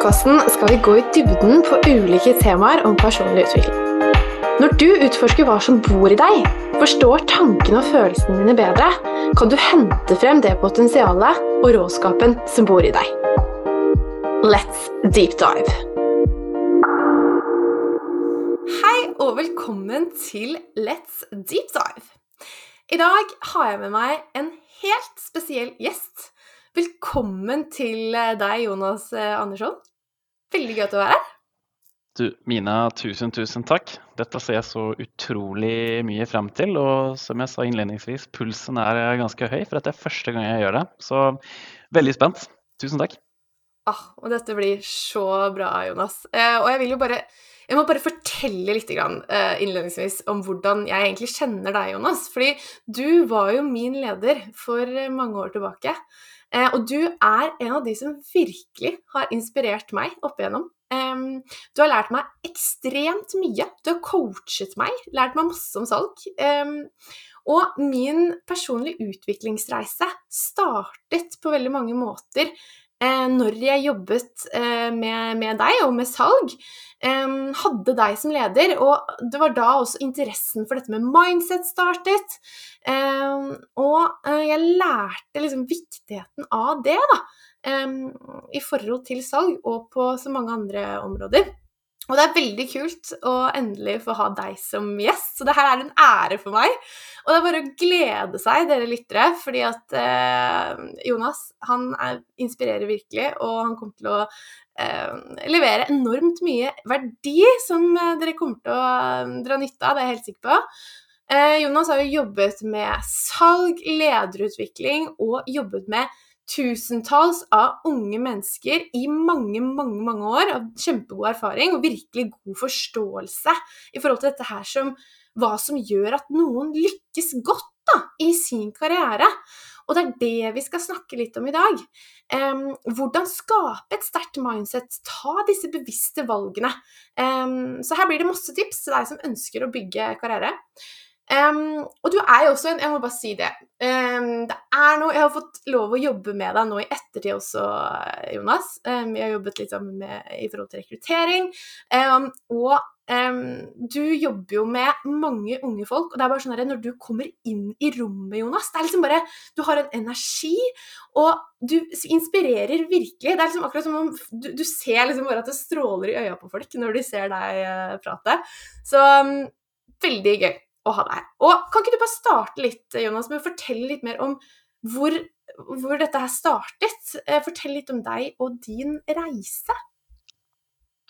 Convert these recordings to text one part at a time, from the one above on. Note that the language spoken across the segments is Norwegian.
podkasten skal vi gå i dybden på ulike temaer om personlig utvikling. Når du utforsker hva som bor i deg, forstår tankene og følelsene dine bedre, kan du hente frem det potensialet og råskapen som bor i deg. Let's deep dive! Hei og velkommen til Let's deep dive. I dag har jeg med meg en helt spesiell gjest. Velkommen til deg, Jonas Andersson. Veldig gøy at du er her. Du, Mina, tusen, tusen takk. Dette ser jeg så utrolig mye frem til. Og som jeg sa innledningsvis, pulsen er ganske høy, for dette er første gang jeg gjør det. Så veldig spent. Tusen takk. Ah, og dette blir så bra, Jonas. Eh, og jeg vil jo bare jeg må bare fortelle litt grann, eh, innledningsvis om hvordan jeg egentlig kjenner deg, Jonas. Fordi du var jo min leder for mange år tilbake. Eh, og du er en av de som virkelig har inspirert meg opp igjennom. Du har lært meg ekstremt mye. Du har coachet meg, lært meg masse om salg. Og min personlige utviklingsreise startet på veldig mange måter når jeg jobbet eh, med, med, deg og med salg. Eh, hadde deg som leder, og det var da også interessen for dette med mindset startet. og jeg lærte liksom viktigheten av det, da i forhold til salg og på så mange andre områder. Og det er veldig kult å endelig få ha deg som gjest, så det her er en ære for meg. Og det er bare å glede seg, dere lyttere, fordi at eh, Jonas han er, inspirerer virkelig, og han kommer til å eh, levere enormt mye verdi som eh, dere kommer til å eh, dra nytte av, det er jeg helt sikker på. Eh, Jonas har jo jobbet med salg, lederutvikling og jobbet med tusentalls av unge mennesker i mange, mange mange år av kjempegod erfaring og virkelig god forståelse i forhold til dette her som hva som gjør at noen lykkes godt da, i sin karriere. Og det er det vi skal snakke litt om i dag. Um, hvordan skape et sterkt mindset, ta disse bevisste valgene. Um, så her blir det masse tips til deg som ønsker å bygge karriere. Um, og du er jo også en Jeg må bare si det. Um, det er noe Jeg har fått lov å jobbe med deg nå i ettertid også, Jonas. Um, jeg har jobbet litt sammen med i forhold til rekruttering. og du jobber jo med mange unge folk, og det er bare sånn at når du kommer inn i rommet, Jonas Det er liksom bare Du har en energi, og du inspirerer virkelig. Det er liksom akkurat som om du, du ser liksom bare at det stråler i øya på folk når de ser deg uh, prate. Så veldig gøy ha deg. Og kan ikke du bare starte litt, Jonas, med å fortelle litt mer om hvor, hvor dette her startet? Eh, fortell litt om deg og din reise.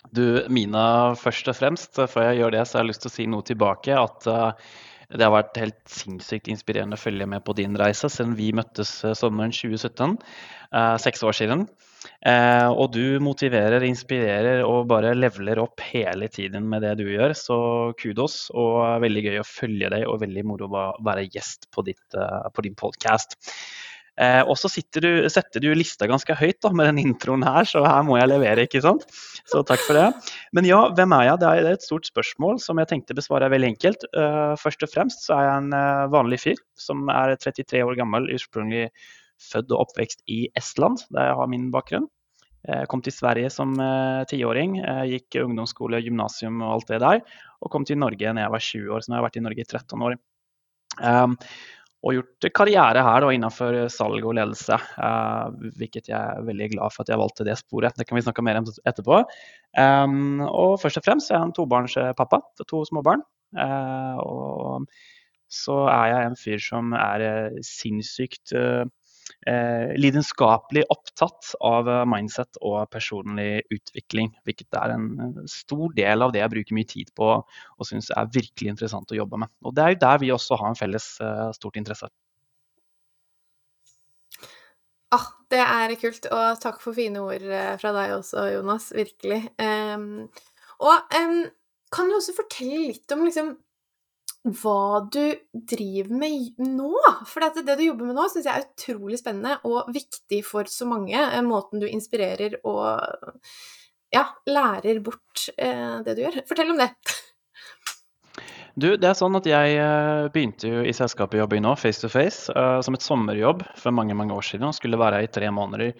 Du, Mina, først og fremst, før jeg gjør det, så har jeg lyst til å si noe tilbake. At uh, det har vært helt sinnssykt inspirerende å følge med på din reise siden vi møttes uh, sommeren 2017. Uh, seks år siden. Eh, og du motiverer, inspirerer og bare leveler opp hele tiden med det du gjør. Så kudos, og veldig gøy å følge deg, og veldig moro å være gjest på, ditt, uh, på din podkast. Eh, og så setter du lista ganske høyt da, med den introen her, så her må jeg levere, ikke sant? Så takk for det. Men ja, hvem er jeg? Det er et stort spørsmål som jeg tenkte besvare veldig enkelt. Uh, først og fremst så er jeg en uh, vanlig fyr som er 33 år gammel, ursprunglig født og oppvekst i Estland, der jeg har min bakgrunn. Jeg kom til Sverige som eh, tiåring, gikk ungdomsskole, gymnasium og alt det der. Og kom til Norge når jeg var 20 år, så nå har jeg vært i Norge i 13 år. Um, og gjort karriere her da, innenfor salg og ledelse, uh, hvilket jeg er veldig glad for at jeg valgte det sporet. Det kan vi snakke mer om etterpå. Um, og først og fremst er jeg en tobarnspappa til to små barn. Uh, og så er jeg en fyr som er sinnssykt uh, eh, lidenskapelig opptatt av eh, mindset og personlig utvikling. Hvilket er en stor del av det jeg bruker mye tid på og syns er virkelig interessant å jobbe med. Og Det er jo der vi også har en felles eh, stort interesse. Ah, det er kult, og takk for fine ord eh, fra deg også, Jonas. Virkelig. Um, og um, kan du også fortelle litt om liksom, hva du driver med nå. For det, det du jobber med nå, syns jeg er utrolig spennende og viktig for så mange. Eh, måten du inspirerer og ja, lærer bort eh, det du gjør. Fortell om det. Du, det er sånn at Jeg eh, begynte jo i selskapet jeg jobber nå, Face to Face, uh, som et sommerjobb for mange mange år siden. og Skulle være her i tre måneder.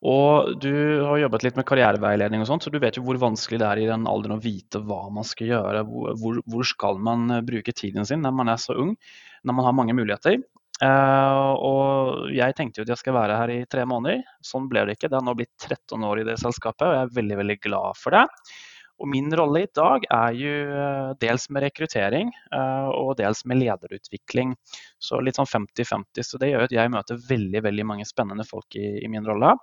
Og du har jobbet litt med karriereveiledning og sånt, så du vet jo hvor vanskelig det er i den alderen å vite hva man skal gjøre. Hvor, hvor skal man eh, bruke tiden sin når man er så ung, når man har mange muligheter. Uh, og jeg tenkte jo at jeg skal være her i tre måneder. Sånn ble det ikke. Det har nå blitt 13 år i det selskapet, og jeg er veldig, veldig glad for det. Og min rolle i dag er jo uh, dels med rekruttering og dels med lederutvikling. Så litt sånn 50-50. Så det gjør at jeg møter veldig, veldig mange spennende folk i, i min rolle.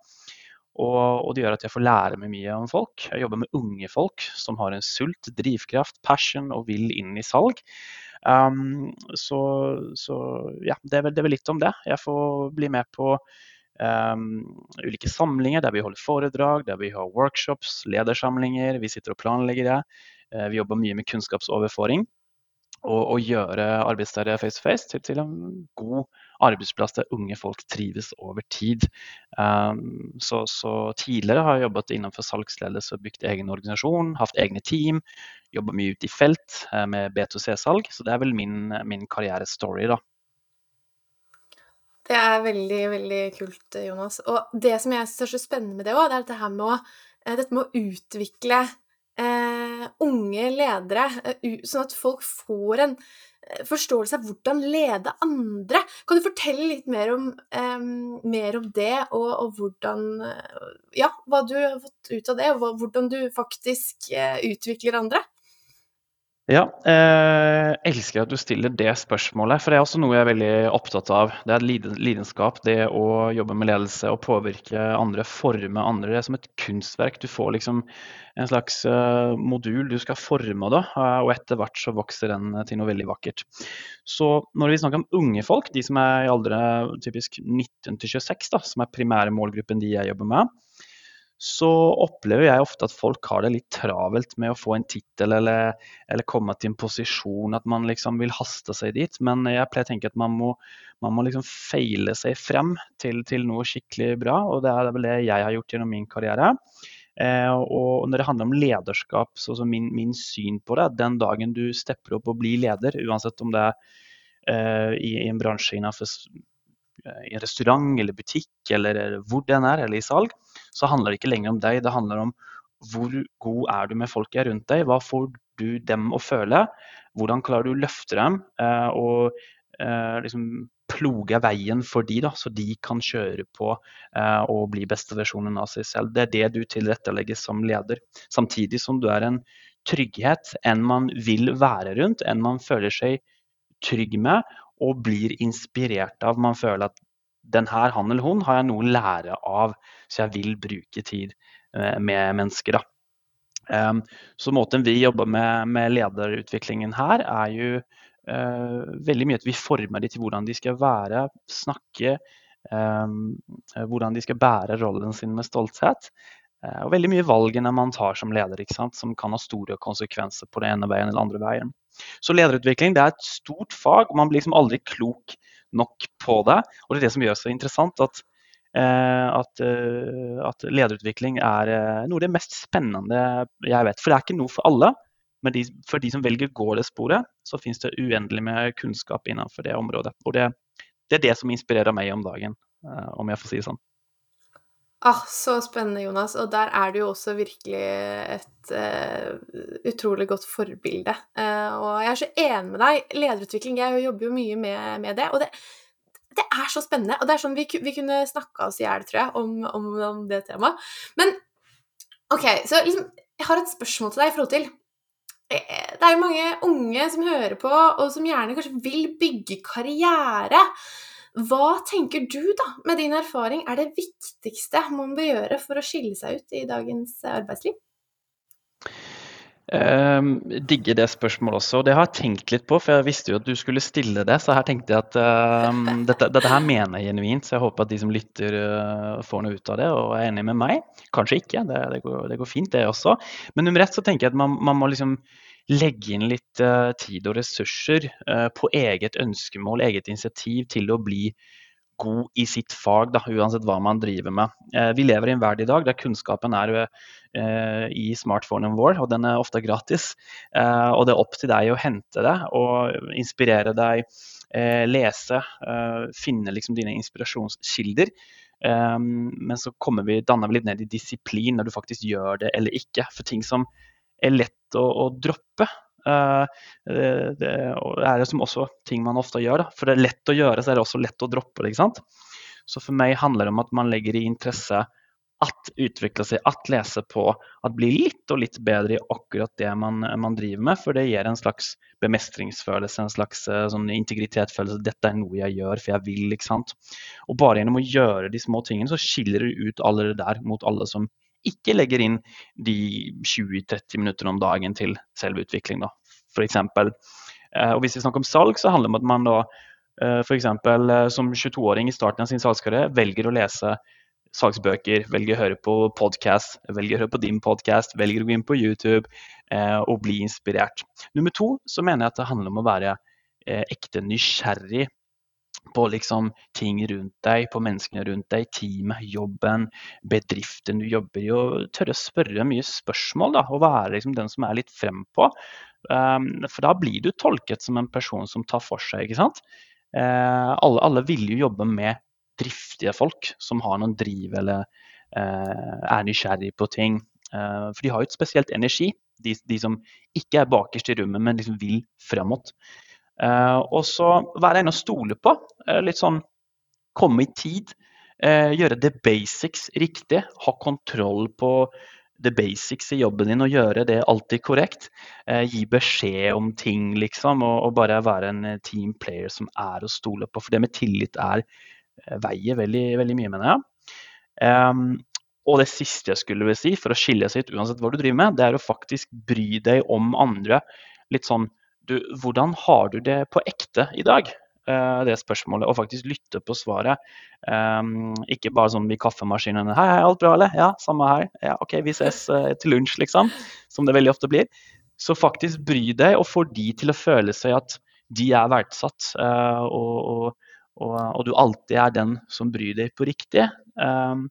Og, og, det gjør at jeg får lære meg mye om folk. Jeg jobber med unge folk som har en sult, drivkraft, passion og vil inn i salg. Um, så, så, ja, det er, vel, det er, vel, litt om det. Jeg får bli med på um, ulike samlinger der vi holder foredrag, der vi har workshops, ledersamlinger. Vi sitter og planlegger det. Uh, vi jobber mye med kunnskapsoverføring og, og gjøre arbeidsstedet face to face til, til, en god arbeidsplass der unge folk trives over tid. Um, så, så, tidligere har jeg jobbet innenfor salgsledelse, bygd egen organisasjon, hatt egne team. Jobba mye ute i felt uh, med B2C-salg. Så det er vel min, min karrierestory, da. Det er veldig, veldig kult, Jonas. Og det som jeg syns er så spennende med det òg, det er dette med å, eh, dette med å utvikle eh, unge ledere, eh, sånn at folk får en eh, forståelse av hvordan lede andre. Kan du fortelle litt mer om, um, mer om det, og, og, hvordan Ja, hva du har fått ut av det, og hvordan du faktisk utvikler andre? Ja, eh, elsker at du stiller det spørsmålet, for det er også noe jeg er veldig opptatt av. Det er lidenskap, det å jobbe med ledelse og påvirke andre, forme andre. Det er som et kunstverk. Du får liksom en slags uh, modul du skal forme, da, uh, og etter hvert så vokser den til noe veldig vakkert. Så når vi snakker om unge folk, de som er i alderen typisk 19 til 26, da, som er primære målgruppen de jeg jobber med, så opplever jeg ofte at folk har det litt travelt med å få en tittel eller, eller, komme til en posisjon, at man liksom vil haste seg dit. Men jeg pleier å tenke at man må, man må liksom feile seg frem til, til, noe skikkelig bra, og det er vel det jeg har gjort gjennom min karriere. Eh, og når det handler om lederskap, så, så min, min, syn på det, den dagen du stepper opp og blir leder, uansett om det er eh, i, i en bransje innenfor i en restaurant eller butikk eller hvor den er, eller i salg, så handler det ikke lenger om deg. Det handler om hvor god er du med folk rundt deg? Hva får du dem å føle? Hvordan klarer du å løfte dem eh, og eh, liksom ploge veien for de da, så de kan kjøre på eh, og bli beste versjonen av seg selv. Det er det du tilrettelegger som leder. Samtidig som du er en trygghet enn man vil være rundt, enn man føler seg trygg med, og blir inspirert av. Man føler at den her, han eller hun, har jeg noe å lære av, så jeg vil bruke tid eh, med mennesker. da. Um, så måten vi jobber med, med lederutviklingen her, er jo uh, veldig mye at vi former dem til hvordan de skal være, snakke, um, hvordan de skal bære rollen sin med stolthet. Uh, og veldig mye valgene man tar som leder, som kan ha store konsekvenser på den ene veien eller andre veien. Så lederutvikling det er et stort fag, og man blir liksom aldri klok nok på det. Og det er det som gjør det så interessant, at, eh, at, eh, at lederutvikling er eh, noe av det mest spennende jeg vet. For det er ikke noe for alle. Men de, for de som velger å gå det sporet, så finnes det uendelig med kunnskap innenfor det området. Og det, det er det som inspirerer meg om dagen, om jeg får si det sånn. Ah, så spennende, Jonas. Og der er du jo også virkelig et uh, utrolig godt forbilde. Uh, og jeg er så enig med deg. Lederutvikling Jeg jobber jo mye med, med det. Og det, det, er så spennende. Og det er sånn vi, vi kunne snakka oss i hjel, tror jeg, om, om, om, det temaet. Men OK, så liksom Jeg har et spørsmål til deg i forhold til eh, Det er jo mange unge som hører på, og som gjerne kanskje vil bygge karriere. Hva tenker du, da, med din erfaring, er det viktigste man bør gjøre for å skille seg ut i dagens arbeidsliv? Um, digger det spørsmålet også. Det har jeg tenkt litt på, for jeg visste jo at du skulle stille det. Så her tenkte jeg at um, dette, dette, her mener jeg genuint, så jeg håper at de som lytter uh, får noe ut av det og er enig med meg. Kanskje ikke, det, det, går, det går, fint det også. Men nummer ett så tenker jeg at man, man må liksom legge inn litt uh, tid og ressurser uh, på eget ønskemål, eget initiativ til å bli god i sitt fag, da, uansett hva man driver med. Uh, vi lever i en verden i dag der kunnskapen er i smartphonen vår, og den er ofte gratis. og det er opp til deg å hente det og inspirere deg, lese, finne liksom dine inspirasjonskilder. Men så kommer vi, danner vi litt ned i disiplin når du faktisk gjør det eller ikke. For ting som er lett å, å droppe, uh, det, det, er det som også ting man ofte gjør. Da. For det er lett å gjøre, så er det også lett å droppe ikke sant? Så for meg handler det om at man legger i interesse at utvikle seg, at lese på, at bli litt og litt bedre i akkurat det man, man driver med. For det gir en slags bemestringsfølelse, en slags uh, sånn integritetsfølelse. Dette er noe jeg gjør, for jeg vil. ikke sant? Og bare gjennom å gjøre de små tingene, så skiller du ut alle det der mot alle som ikke legger inn de 20-30 minuttene om dagen til selvutvikling, da, f.eks. Uh, og hvis vi snakker om salg, så handler det om at man da uh, f.eks. Uh, som 22-åring i starten av sin salgskarriere velger å lese salgsbøker, velger å høre på podkast, velger å høre på din podkast, velger å gå inn på YouTube eh, og bli inspirert. Nummer to så mener jeg at det handler om å være eh, ekte nysgjerrig på liksom ting rundt deg, på menneskene rundt deg, teamet, jobben, bedriften du jobber i. Og tørre å spørre mye spørsmål da, og være liksom den som er litt frempå. Um, for da blir du tolket som en person som tar for seg. ikke sant? Uh, alle, alle vil jo jobbe med driftige folk som har noen driv eller uh, er nysgjerrig på ting. Uh, for de har jo et spesielt energi, de, de, som ikke er bakerst i rommet, men liksom vil fremover. Eh, og så være en å stole på. Eh, litt sånn komme i tid. Eh, gjøre the basics riktig. Ha kontroll på the basics i jobben din og gjøre det alltid korrekt. Eh, gi beskjed om ting, liksom, og, og, bare være en team player som er å stole på. For det med tillit er veier veldig, veldig mye, mener jeg. Um, og det siste jeg skulle si, for å skille seg ut uansett hva du driver med, det er å faktisk bry deg om andre. Litt sånn du, Hvordan har du det på ekte i dag? Uh, det spørsmålet, og faktisk lytte på svaret. Um, ikke bare sånn i kaffemaskinene 'Hei, hei, alt bra, eller?' 'Ja, samme her.' 'Ja, OK, vi ses uh, til lunsj', liksom. Som det veldig ofte blir. Så faktisk bry deg, og få de til å føle seg at de er verdsatt. Uh, og, og og, og, du alltid er den som bryr deg på riktig, um,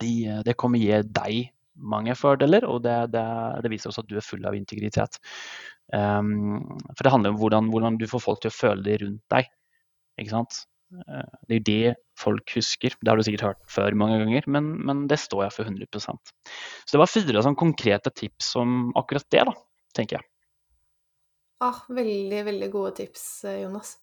de, det kommer gi deg mange fordeler, og det, det, det, viser også at du er full av integritet. Um, for det handler om hvordan, hvordan, du får folk til å føle det rundt deg. Ikke sant? Uh, det er jo det folk husker. Det har du sikkert hørt før mange ganger, men, men det står jeg for 100% Så det var fire sånn konkrete tips om akkurat det, da, tenker jeg. Ah, veldig, veldig gode tips, Jonas.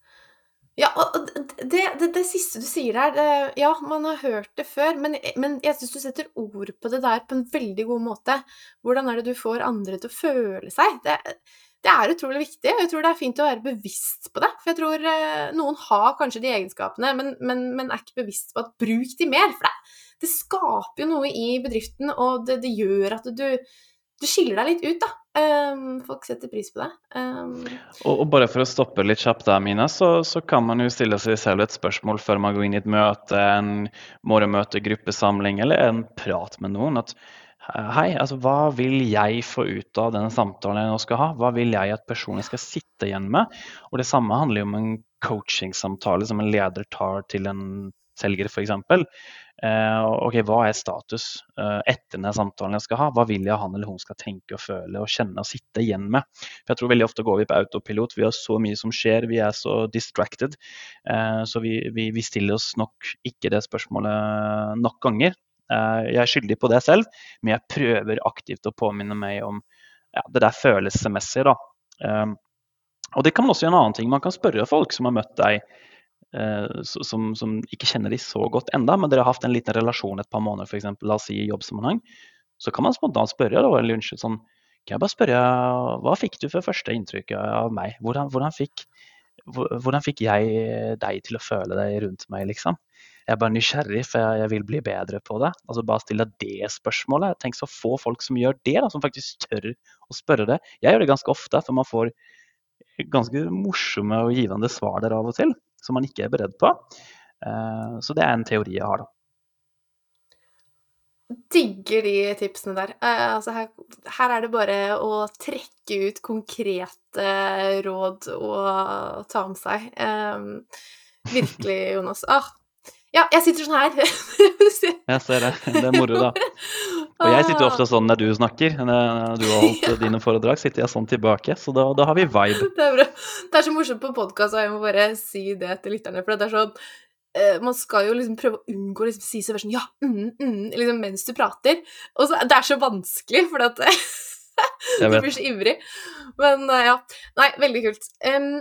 Ja, og det, det, det, siste du sier der det, Ja, man har hørt det før, men, men jeg syns du setter ord på det der på en veldig god måte. Hvordan er det du får andre til å føle seg? Det, det er utrolig viktig. og Jeg tror det er fint å være bevisst på det. For jeg tror eh, noen har kanskje de egenskapene, men, men, men, er ikke bevisst på at bruk de mer. For det, det skaper jo noe i bedriften, og det, gjør at du du skiller deg litt ut, da. Um, folk setter pris på det. Um, og, og, bare for å stoppe litt kjapt der, Mina, så, så, kan man jo stille seg selv et spørsmål før man går inn i et møte, en morgenmøte, gruppesamling eller en prat med noen. at Hei, altså hva vil jeg få ut av denne samtalen jeg nå skal ha? Hva vil jeg at personen skal sitte igjen med? Og det samme handler jo om en coachingsamtale som en leder tar til en selger, f.eks. Eh, ok, Hva er status eh, etter denne samtalen jeg skal ha? Hva vil jeg han eller hun skal tenke og føle og kjenne og sitte igjen med? For jeg tror veldig ofte går vi på autopilot. Vi har så mye som skjer, vi er så distracted. Eh, så vi, vi, vi, stiller oss nok ikke det spørsmålet nok ganger. Jeg er skyldig på det selv, men jeg prøver aktivt å påminne meg om ja, det der følelsesmessige. da. og det kan man også gjøre en annen ting. Man kan spørre folk som har møtt deg Eh, som, som, ikke kjenner de så godt enda, men dere har hatt en liten relasjon et par måneder, f.eks. La oss si i jobbsammenheng. Så kan man spontant spørre da, eller unnskyld, sånn, kan jeg bare spørre, hva fikk du for første inntrykk av meg? Hvordan, hvordan, fikk, hvordan fikk jeg deg til å føle deg rundt meg, liksom? Jeg er bare nysgjerrig, for jeg, vil bli bedre på det. Altså Bare stille det spørsmålet. Tenk så få folk som gjør det, da, som faktisk tør å spørre det. Jeg gjør det ganske ofte, for man får ganske morsomme og givende svar der av og til som man ikke er beredt på. Eh, så det er en teori jeg har, da. Digger de tipsene der. Eh, altså her, her, er det bare å trekke ut konkrete råd og ta med seg. Eh, virkelig, Jonas. Ah, ja, jeg sitter sånn her. jeg ser det. Det er moro, da. Og jeg sitter jo ofte sånn når du snakker. Når du har holdt ja. dine foredrag, sitter jeg sånn tilbake. Så da, da har vi vibe. Det er, bra. det er så morsomt på podkast, og jeg må bare si det til lytterne. For det er sånn uh, Man skal jo liksom prøve å unngå å liksom, si så sånn ja, mm, mm, liksom mens du prater. Og så, det er så vanskelig, for at du blir så ivrig. Men uh, ja. Nei, veldig kult. Um,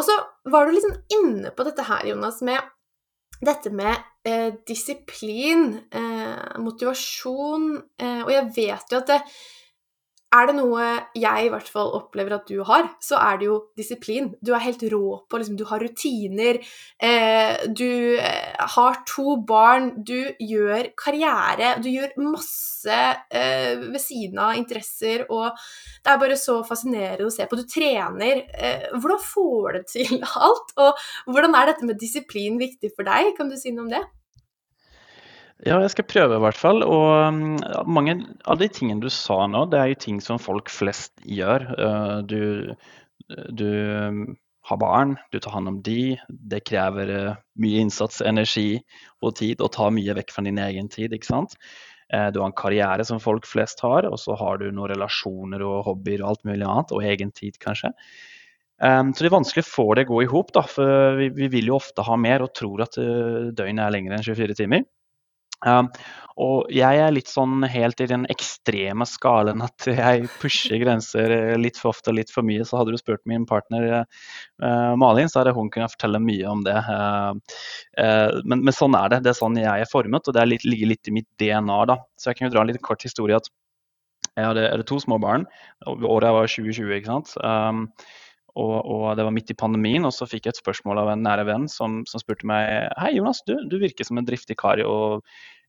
og så var du liksom inne på dette her, Jonas, med dette med eh, disiplin, eh, motivasjon eh, Og jeg vet jo at det, er det noe jeg i hvert fall opplever at du har, så er det jo disiplin. Du er helt rå på liksom, Du har rutiner. Eh, du eh, har to barn. Du gjør karriere. Du gjør masse eh, ved siden av interesser, og det er bare så fascinerende å se på. Du trener. Eh, hvordan får du til alt? Og hvordan er dette med disiplin viktig for deg? Kan du si noe om det? Ja, jeg skal prøve i hvert fall. Og mange av de tingene du sa nå, det er jo ting som folk flest gjør. Eh, du, du mm, har barn, du tar hånd om de. Det krever eh, mye innsats, energi og tid, og tar mye vekk fra din egen tid. ikke sant? Eh, du har en karriere som folk flest har, og så har du noen relasjoner og hobbyer og alt mulig annet, og egen tid kanskje. Um, så det er vanskelig å få det gå i hop, for vi, vi, vil jo ofte ha mer og tror at døgnet er lengre enn 24 timer. Um, og jeg er litt sånn helt i den ekstreme skalaen at jeg pusher grenser eh, litt for ofte og litt for mye. Så hadde du spurt min partner uh, Malin, så hadde hun kunnet fortelle mye om det. Uh, men, men, sånn er det. Det er sånn jeg er formet, og det litt, ligger litt i mitt DNA. da. Så jeg kan jo dra en liten kort historie. at Jeg hadde, hadde to små barn. Året var 2020, ikke sant. Um, og, og, det var midt i pandemien, og så fikk jeg et spørsmål av en nære venn som, som spurte meg Hei, Jonas, du, du, virker som en driftig kar og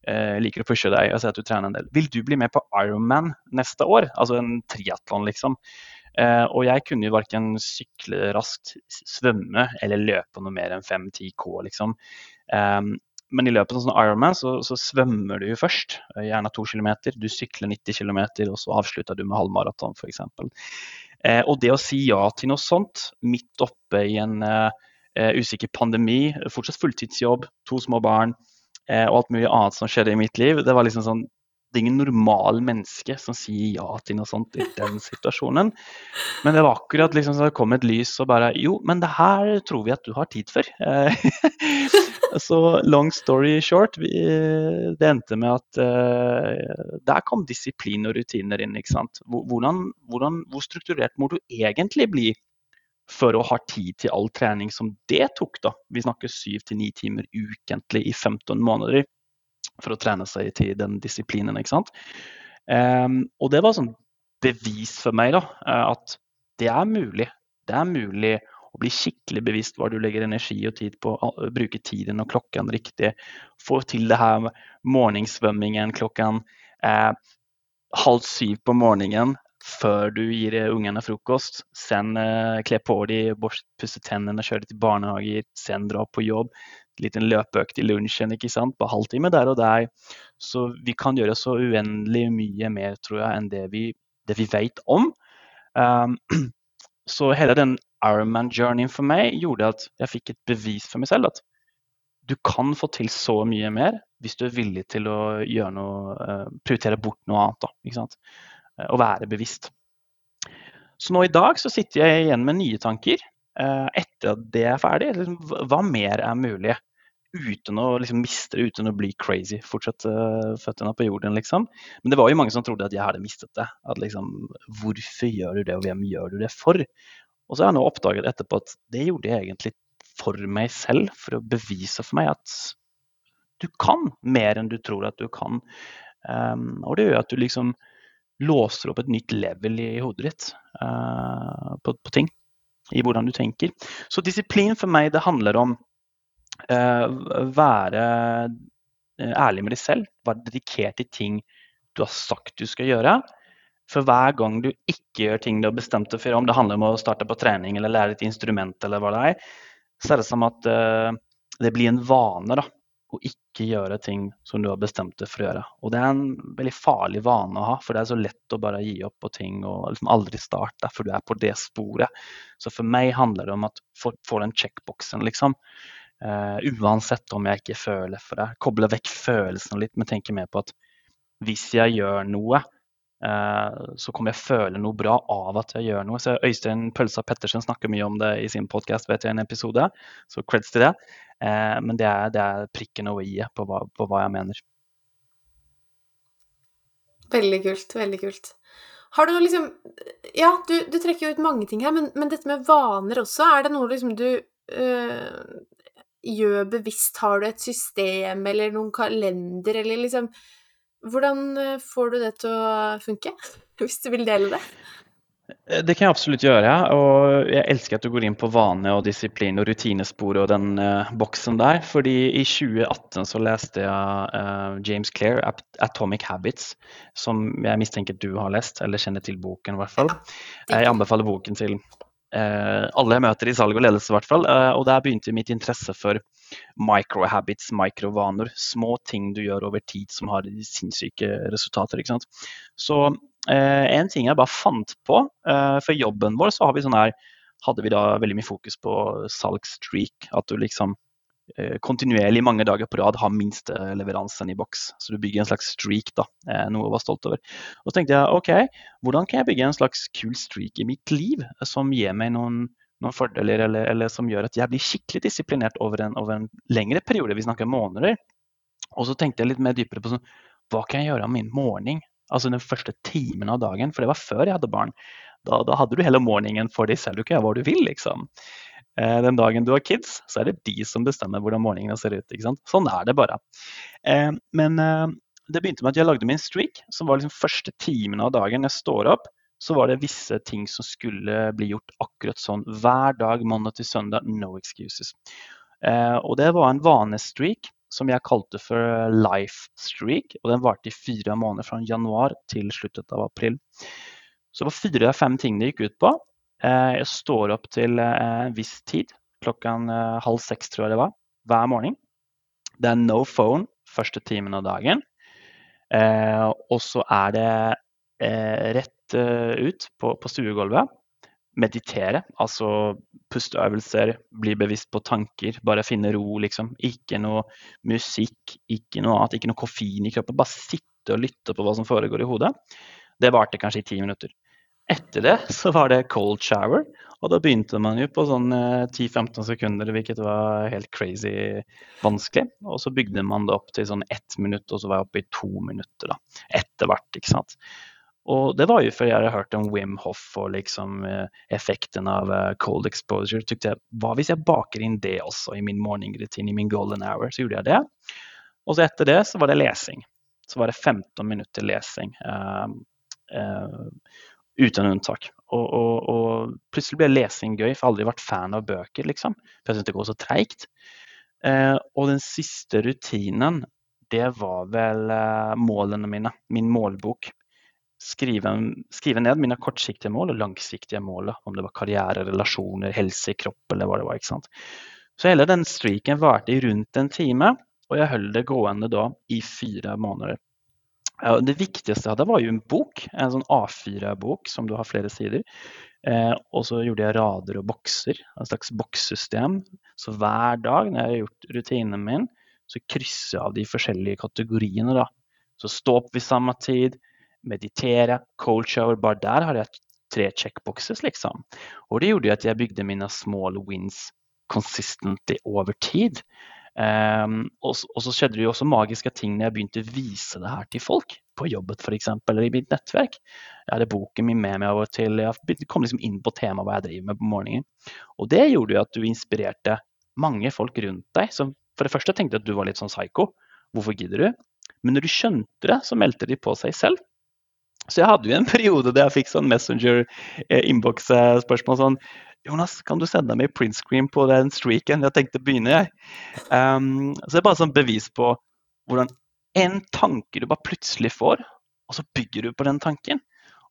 eh, liker å pushe deg. Jeg ser at du trener en del. Vil du bli med på Ironman neste år? Altså en triatlon, liksom. Eh, og jeg kunne jo verken sykle raskt, svømme eller løpe noe mer enn 5-10 K, liksom. Eh, men i løpet av sånn Ironman så, så, svømmer du jo først, eh, gjerne to km. Du sykler 90 km, og så avslutter du med halvmaraton f.eks. Eh, og det å si ja til noe sånt midt oppe i en eh, eh, usikker pandemi, fortsatt fulltidsjobb, to små barn og alt mulig annet som skjedde i mitt liv, det var liksom sånn det er ingen normal menneske som sier ja til noe sånt i den situasjonen. Men det var akkurat liksom så det kom et lys og bare Jo, men det her tror vi at du har tid for. Eh, så long story short, vi, det endte med at uh, der kom disiplin og rutiner inn. ikke sant? Hvordan, hvordan, hvor strukturert må du egentlig bli for å ha tid til all trening som det tok? da? Vi snakker syv til ni timer ukentlig i 15 måneder for å trene seg til den disiplinen. ikke sant? Um, og det var sånn bevis for meg da, eh, at det er mulig. Det er mulig å bli skikkelig bevisst hva du legger energi og tid på. Bruke tiden og klokken riktig. Få til det her morgensvømmingen klokken eh, halv syv på morgenen før du gir ungene frokost. Sen eh, kle på dem, pusse tennene, kjøre til barnehager, sen dra på jobb liten løpeøkt i lunsjen ikke sant? på halvtime der og der. Så vi kan gjøre så uendelig mye mer tror jeg, enn det vi, det vi vet om. Um, så hele den Ironman-journeyen for meg gjorde at jeg fikk et bevis for meg selv at du kan få til så mye mer hvis du er villig til å gjøre noe, uh, prioritere bort noe annet. Da, ikke sant? Og være bevisst. Så nå i dag så sitter jeg igjen med nye tanker. Uh, etter at det er ferdig, liksom, hva mer er mulig? uten å liksom miste det, uten å bli crazy. Fortsatt uh, føttene på jorden, liksom. Men det var jo mange som trodde at jeg hadde mistet det. At liksom, Hvorfor gjør du det, og hvem gjør du det for? Og så har jeg nå oppdaget etterpå at det gjorde jeg egentlig for meg selv, for å bevise for meg at du kan mer enn du tror at du kan. Um, og det gjør at du liksom låser opp et nytt level i hodet ditt uh, på, på ting. I hvordan du tenker. Så disiplin for meg, det handler om uh, være eh, ærlig med deg selv. Være dedikert til ting du har sagt du skal gjøre. For hver gang du ikke gjør ting du har bestemt deg for, om det handler om å starte på trening eller lære et instrument, eller hva det er, så er det som at uh, det blir en vane da, å ikke gjøre ting som du har bestemt deg for å gjøre. Og det er en veldig farlig vane å ha, for det er så lett å bare gi opp på ting og liksom aldri starte, for du er på det sporet. Så for meg handler det om at få, få den checkboxen, liksom. Uh, uansett om jeg ikke føler for det. Koble vekk følelsene litt, men tenke mer på at hvis jeg gjør noe, så kommer jeg føle noe bra av at jeg gjør noe. Så Øystein Pølsa Pettersen snakker mye om det i sin podkast, vet jeg, en episode, så creds til det. Eh, men det er, det er prikken over i-et på, på, hva jeg mener. Veldig kult. Veldig kult. Har du noe liksom Ja, du, du trekker jo ut mange ting her, men, men, dette med vaner også, er det noe liksom du øh, gjør bevisst? Har du et system eller noen kalender, eller liksom Hvordan øh, får du det til å funke? Hvis du vil dele det? Eh, det kan jeg absolutt gjøre. Og jeg elsker at du går inn på vane og disiplin og rutinesporet og den uh, boksen der. Fordi i 2018 så leste jeg uh, James Clair, 'Atomic Habits', som jeg mistenker du har lest, eller kjenner til boken i hvert fall. Jeg anbefaler boken til alle jeg møter i salg og ledelse, i hvert fall. og der begynte mitt interesse for microhabits, mikrovaner. Små ting du gjør over tid som har sinnssyke resultater. ikke sant? Så Eh, en ting jeg bare fant på, eh, for jobben vår så har vi sånn her hadde vi da veldig mye fokus på salgsstreak. At du liksom eh, kontinuerlig mange dager på rad har minsteleveransen i boks. Så du bygger en slags streak, da. Noe å være stolt over. Og så tenkte jeg OK, hvordan kan jeg bygge en slags kul streak i mitt liv som gir meg noen, noen fordeler, eller, eller, som gjør at jeg blir skikkelig disiplinert over en, over en lengre periode, vi snakker måneder. Og så tenkte jeg litt mer dypere på sånn, hva kan jeg gjøre om min morgen? Altså den første timen av dagen, for det var før jeg hadde barn. Da, da hadde du hele morgenen for deg selv, du kan gjøre hva du vil, liksom. Eh, den dagen du har kids, så er det de som bestemmer hvordan morgenene ser ut. ikke sant? Sånn er det bare. Eh, men eh, det begynte med at jeg lagde min streak, som var liksom første timen av dagen jeg står opp. Så var det visse ting som skulle bli gjort akkurat sånn hver dag, mandag til søndag. No excuses. Og det var en vanestreak som jeg kalte for Life Streak. og Den varte i fire måneder, fra januar til sluttet av april. Så det var fire av fem ting det gikk ut på. Eh, jeg står opp til eh, en viss tid, klokka eh, halv seks tror jeg det var, hver morgen. Det er no phone første timen av dagen. Og så er det rett ut på, på stuegulvet meditere, altså pusteøvelser, bli bevisst på tanker, bare finne ro, liksom. Ikke noe musikk, ikke noe annet, ikke noe koffein i kroppen. Bare sitte og lytte på hva som foregår i hodet. Det varte kanskje i ti minutter. Etter det så var det cold shower, og da begynte man jo på sånn 10-15 eh, sekunder, hvilket var helt crazy vanskelig. Og så bygde man det opp til sånn ett minutt, og så var jeg oppe i to minutter da, etter hvert. ikke sant? Og det var jo før jeg hadde hørt om Wim Hoff og liksom eh, effekten av eh, cold exposure. Tykte jeg, Hva hvis jeg baker inn det også i min morgenrutine, i min golden hour? Så gjorde jeg det. Og så etter det så var det lesing. Så var det 15 minutter lesing. Uh, uh, uten unntak. Og, og, og, plutselig ble lesing gøy, for jeg har aldri vært fan av bøker, liksom. For jeg syns det går så treigt. Eh, og den siste rutinen, det var vel målene mine. Min målbok skrive, skrive, ned mine kortsiktige mål og langsiktige mål. Om det var karriere, relasjoner, helse, kropp eller hva det var. ikke sant? Så hele den streaken varte i rundt en time, og jeg holdt det gående da i fire måneder. Det viktigste jeg hadde, var jo en bok, en sånn A4-bok som du har flere sider. Eh, og så gjorde jeg rader og bokser, en slags bokssystem. Så hver dag når jeg har gjort rutinen min, så krysser jeg av de forskjellige kategoriene. da. Så stå opp ved samme tid, meditere, cold shower. Bare der har jeg tre checkboxes, liksom. Og det gjorde at jeg bygde mine small wins consistently over tid. Um, og, og, så skjedde det jo også magiske ting når jeg begynte å vise det her til folk. På jobbet f.eks. eller i mitt nettverk. Jeg hadde boken min med meg og til. Jeg kom liksom inn på temaet hva jeg driver med på morgenen. Og det gjorde jo at du inspirerte mange folk rundt deg som for det første tenkte at du var litt sånn psycho. Hvorfor gidder du? Men når du skjønte det, så meldte de på seg selv. Så jeg hadde jo en periode der jeg fikk sånn Messenger-innboks-spørsmål sånn Jonas, kan du sende meg printscreen på den streaken? Jeg tenkte begynner jeg. Um, så det er bare sånn bevis på hvordan en tanke du bare plutselig får, og så bygger du på den tanken.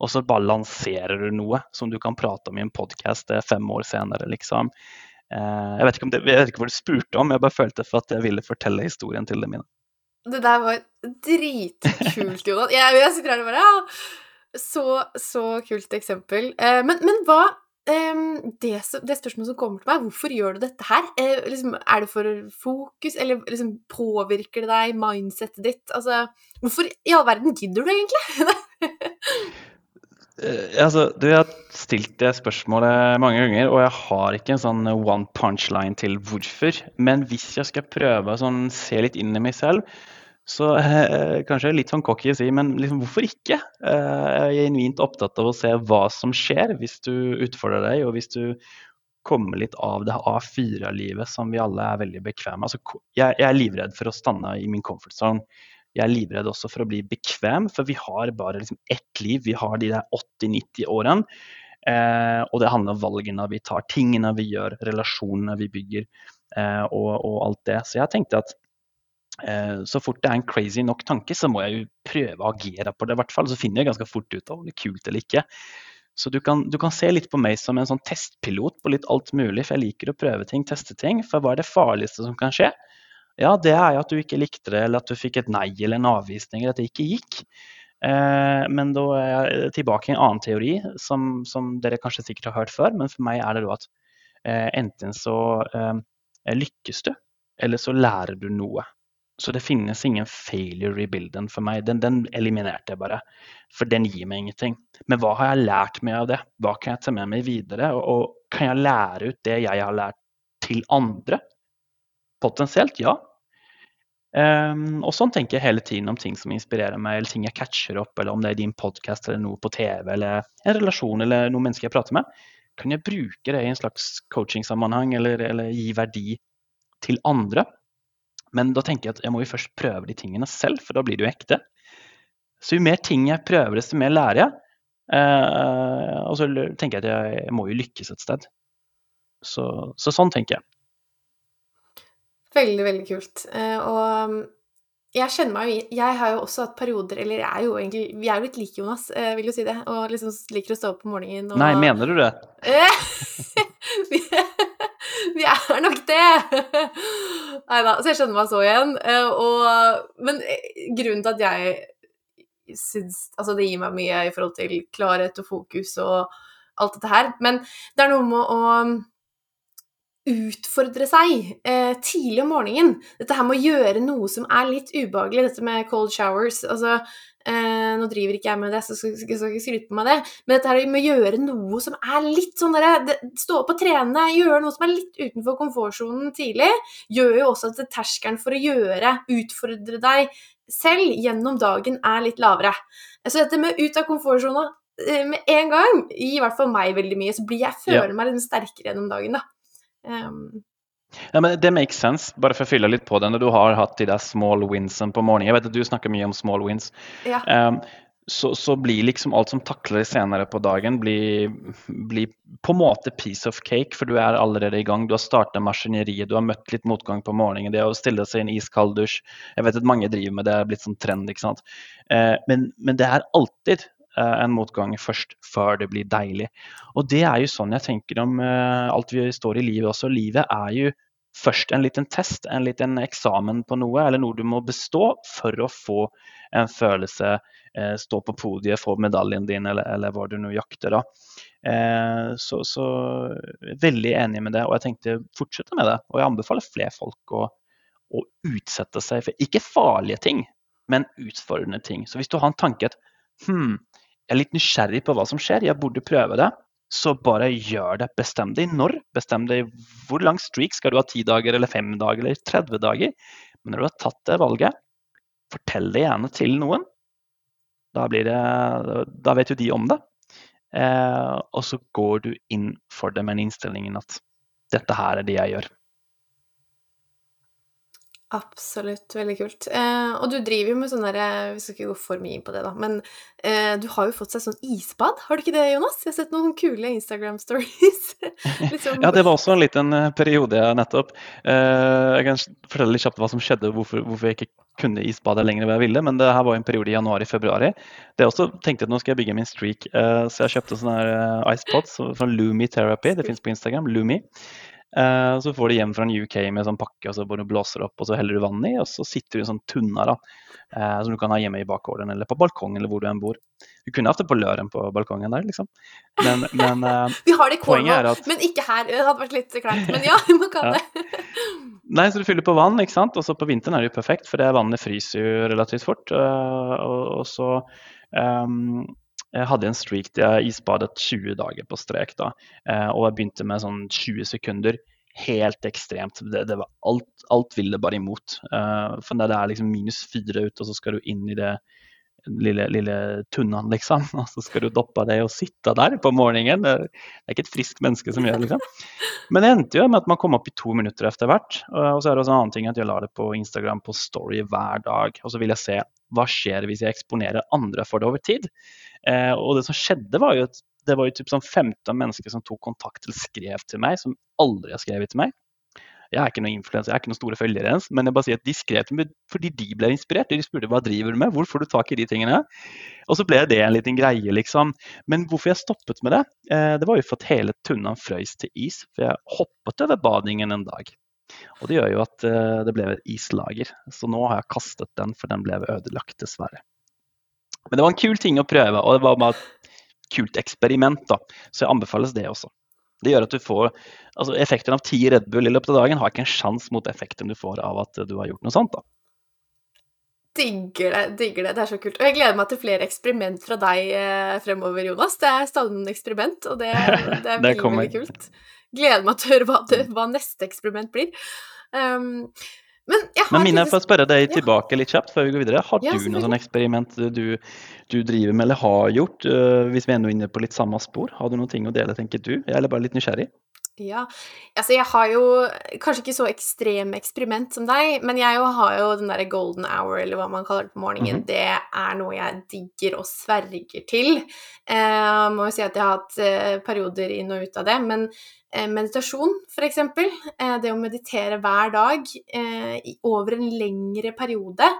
Og så bare lanserer du noe som du kan prate om i en podkast fem år senere, liksom. Uh, jeg, vet det, jeg vet ikke hva du spurte om, jeg bare følte for at jeg ville fortelle historien til dem mine. Det der var dritkult, Jonas. Jeg, jeg sitter her og bare ja, så, så kult eksempel. Eh, men, men, hva eh, det, det, spørsmålet som kommer til meg, hvorfor gjør du dette her? Eh, liksom, er det for fokus, eller liksom, påvirker det deg, mindsettet ditt? Altså, hvorfor i all verden gidder du egentlig? uh, altså, du har stilt det spørsmålet mange ganger, og jeg har ikke en sånn one punchline til hvorfor. Men hvis jeg skal prøve å sånn, se litt inn i meg selv, så eh, kanskje litt sånn cocky å si, men liksom, hvorfor ikke? Eh, jeg er genuint opptatt av å se hva som skjer hvis du utfordrer deg, og hvis du kommer litt av det A4-livet som vi alle er veldig bekvemme altså, jeg, jeg er livredd for å stande i min comfort zone. Jeg er livredd også for å bli bekvem, for vi har bare liksom ett liv. Vi har de der 80-90 årene. Eh, og det handler om valgene vi tar, tingene vi gjør, relasjonene vi bygger eh, og, og, alt det. Så jeg tenkte at så fort det er en crazy nok tanke, så må jeg jo prøve å agere på det. i hvert fall, Så finner jeg ganske fort ut om det er kult eller ikke. Så du kan, du kan, se litt på meg som en sånn testpilot på litt alt mulig, for jeg liker å prøve ting, teste ting. For hva er det farligste som kan skje? Ja, det er jo at du ikke likte det, eller at du fikk et nei eller en avvisning, eller at det ikke gikk. Eh, men da er jeg tilbake i en annen teori, som, som, dere kanskje sikkert har hørt før. Men for meg er det da at eh, enten så eh, lykkes du, eller så lærer du noe. Så det finnes ingen failure i bilden for meg. Den, den, eliminerte jeg bare. For den gir meg ingenting. Men hva har jeg lært meg av det? Hva kan jeg ta med meg videre? Og, og kan jeg lære ut det jeg har lært til andre? Potensielt, ja. Um, og sånn tenker jeg hele tiden om ting som inspirerer meg, eller ting jeg catcher opp, eller om det er din podkast eller noe på TV, eller en relasjon eller noen mennesker jeg prater med. Kan jeg bruke det i en slags coachingsammenheng, eller, eller gi verdi til andre? Men da tenker jeg at jeg må jo først prøve de tingene selv, for da blir det jo ekte. Så jo mer ting jeg prøver, desto mer lærer jeg. Eh, og så tenker jeg at jeg, jeg må jo lykkes et sted. Så, så sånn tenker jeg. Veldig, veldig kult. Eh, og um, jeg kjenner meg jo Jeg har jo også hatt perioder Eller jeg er jo egentlig Vi er jo litt like, Jonas, jeg vil jo si det. Og liksom liker å stå opp om morgenen og Nei, mener du det? vi, vi er nok det! Nei da. Så jeg skjønner meg så igjen. Eh, og, men eh, grunnen til at jeg syns Altså, det gir meg mye i forhold til klarhet og fokus og alt dette her. Men det er noe med å utfordre seg eh, tidlig om morgenen. Dette her med å gjøre noe som er litt ubehagelig, dette med cold showers. Altså, eh, nå driver ikke jeg med det, så skal jeg ikke skryte på meg det, men dette her med å gjøre noe som er litt sånn derre Stå opp og trene, gjøre noe som er litt utenfor komfortsonen tidlig, gjør jo også at terskelen for å gjøre, utfordre deg selv gjennom dagen, er litt lavere. Så dette med ut av komfortsona eh, med en gang gir i hvert fall meg veldig mye, så blir jeg føler ja. meg litt sterkere gjennom dagen, da. Um, ja, men Det makes sense, bare for å fylle litt på det. Når du har hatt de der small winsene på morgenen Jeg vet at du snakker mye om small wins. Ja. Um, så, så, blir liksom alt som takler senere på dagen, blir, blir, på en måte piece of cake, for du er allerede i gang. Du har starta maskineriet, du har møtt litt motgang på morgenen. Det å stille seg i en iskald dusj Jeg vet at mange driver med det, det er blitt sånn trend. ikke sant? Eh, men, men, det er alltid en motgang først, før det blir deilig. Og det er jo sånn jeg tenker om uh, alt vi står i livet også. Livet er jo først en liten test, en liten eksamen på noe, eller noe du må bestå for å få en følelse, uh, stå på podiet, få medaljen din, eller, eller hva du nå jakter. da. Så, så veldig enig med det, og jeg tenkte fortsette med det. Og jeg anbefaler flere folk å, å utsette seg for ikke farlige ting, men utfordrende ting. Så hvis du har en tanke at hm, jeg er litt nysgjerrig på hva som skjer, jeg burde prøve det. Så bare gjør det. Bestem deg når. Bestem deg hvor lang streak. Skal du ha 10 dager eller 5 dager eller 30 dager? Men når du har tatt det valget, fortell det gjerne til noen. Da, det, da vet jo de om det. Eh, og så går du inn for det med en innstilling at dette her er det jeg gjør. Absolutt. Veldig kult. Eh, og du driver jo med sånn derre Vi skal ikke gå for mye inn på det, da, men eh, du har jo fått seg sånn isbad. Har du ikke det, Jonas? Jeg har sett noen kule Instagram-stories. liksom. Ja, det var også en liten eh, periode nettopp. Eh, jeg kan fortelle litt kjapt hva som skjedde, hvorfor, hvorfor jeg ikke kunne isbade lenger enn jeg ville. Men det her var en periode i januar-februar. Det jeg også tenkte at nå skal jeg bygge min streak, eh, så jeg kjøpte sånne her eh, icepods fra Lumi Therapy. Det fins på Instagram. Lumi. Uh, så får du hjem fra en UK med sånn pakke, og så bare blåser opp, og så heller du vann i, og så sitter du i en sånn tunna da, uh, som du kan ha hjemme i bakgården eller på balkongen eller hvor du enn bor. Du kunne hatt det på løren på balkongen der, liksom. Men, men uh, Vi har det i Cornwall, at... men ikke her. Det hadde vært litt kleint. Men ja, man kan ja. det. Nei, så du fyller på vann, ikke sant. Og så på vinteren er det jo perfekt, for det vannet fryser jo relativt fort. og, og så um, jeg hadde en streak der jeg isbadet 20 dager på strek. da, Og jeg begynte med sånn 20 sekunder. Helt ekstremt. Det, det var alt, alt ville bare imot. For når det er liksom minus fire ute, og så skal du inn i det lille, lille tunnaen, liksom. Og så skal du doppe deg og sitte der på morgenen. Det er ikke et friskt menneske som gjør det, liksom. Men det endte jo med at man kom opp i to minutter etter hvert. Og så er det også en annen ting at jeg la det på Instagram på Story hver dag. Og så vil jeg se hva skjer hvis jeg eksponerer andre for det over tid. Eh, og det som skjedde, var jo at det var jo typ sånn 15 mennesker som tok kontakt eller skrev til meg, som aldri har skrevet til meg. Jeg er ikke noen influenser, jeg er ikke noen store følgere ens, men jeg bare sier at de skrev til meg fordi de ble inspirert. De spurte hva driver du med, hvor får du tak i de tingene? Og så ble det en liten greie, liksom. Men hvorfor jeg stoppet med det, eh, det var jo for at hele tunnaen frøys til is. For jeg hoppet over badingen en dag. Og det gjør jo at eh, det ble et islager. Så nå har jeg kastet den, for den ble ødelagt, dessverre. Men det var en kul ting å prøve, og det var bare et kult eksperiment, da. Så jeg anbefales det også. Det gjør at du får altså Effekten av ti Red Bull i løpet av dagen har ikke en sjanse mot effekten du får av at du har gjort noe sånt. da. Digger det. digger Det Det er så kult. Og jeg gleder meg til flere eksperiment fra deg eh, fremover, Jonas. Det er stadig noen eksperiment, og det, det er veldig, kult. Gleder meg til å høre hva, det, hva neste eksperiment blir. Um, men, Men Mina, for å spørre deg tilbake litt kjapt før vi går videre. Har ja, du noe sånn eksperiment du, du, driver med eller har gjort, uh, hvis vi er inne på litt samme spor? Har du noen ting å dele, tenker du? Jeg er bare litt nysgjerrig. Ja, altså jeg har jo kanskje ikke så ekstrem eksperiment som deg, men jeg har jo den derre golden hour, eller hva man kaller det på morgenen. Mm -hmm. Det er noe jeg digger og sverger til. Uh, må jo si at jeg har hatt eh, perioder inn og ut av det, men Eh, meditasjon, f.eks. Eh, det å meditere hver dag eh, over en lengre periode.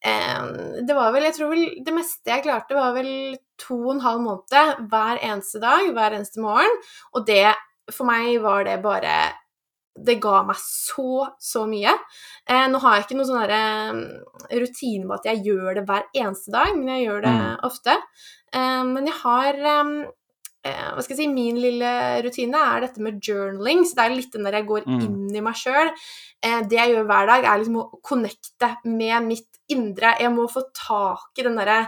Det var vel Jeg tror vel det meste jeg klarte, var vel to og en halv måned hver eneste dag, hver eneste morgen. Og det For meg var det bare det ga meg så, så mye. Eh, nå har jeg ikke noen sånn eh, rutine på at jeg gjør det hver eneste dag, men jeg gjør det mm. ofte. Eh, men jeg har eh, hva skal jeg si, Min lille rutine er dette med journaling. Så det er litt den der jeg går mm. inn i meg sjøl. Eh, det jeg gjør hver dag, er liksom å connecte med mitt indre. Jeg må få tak i den derre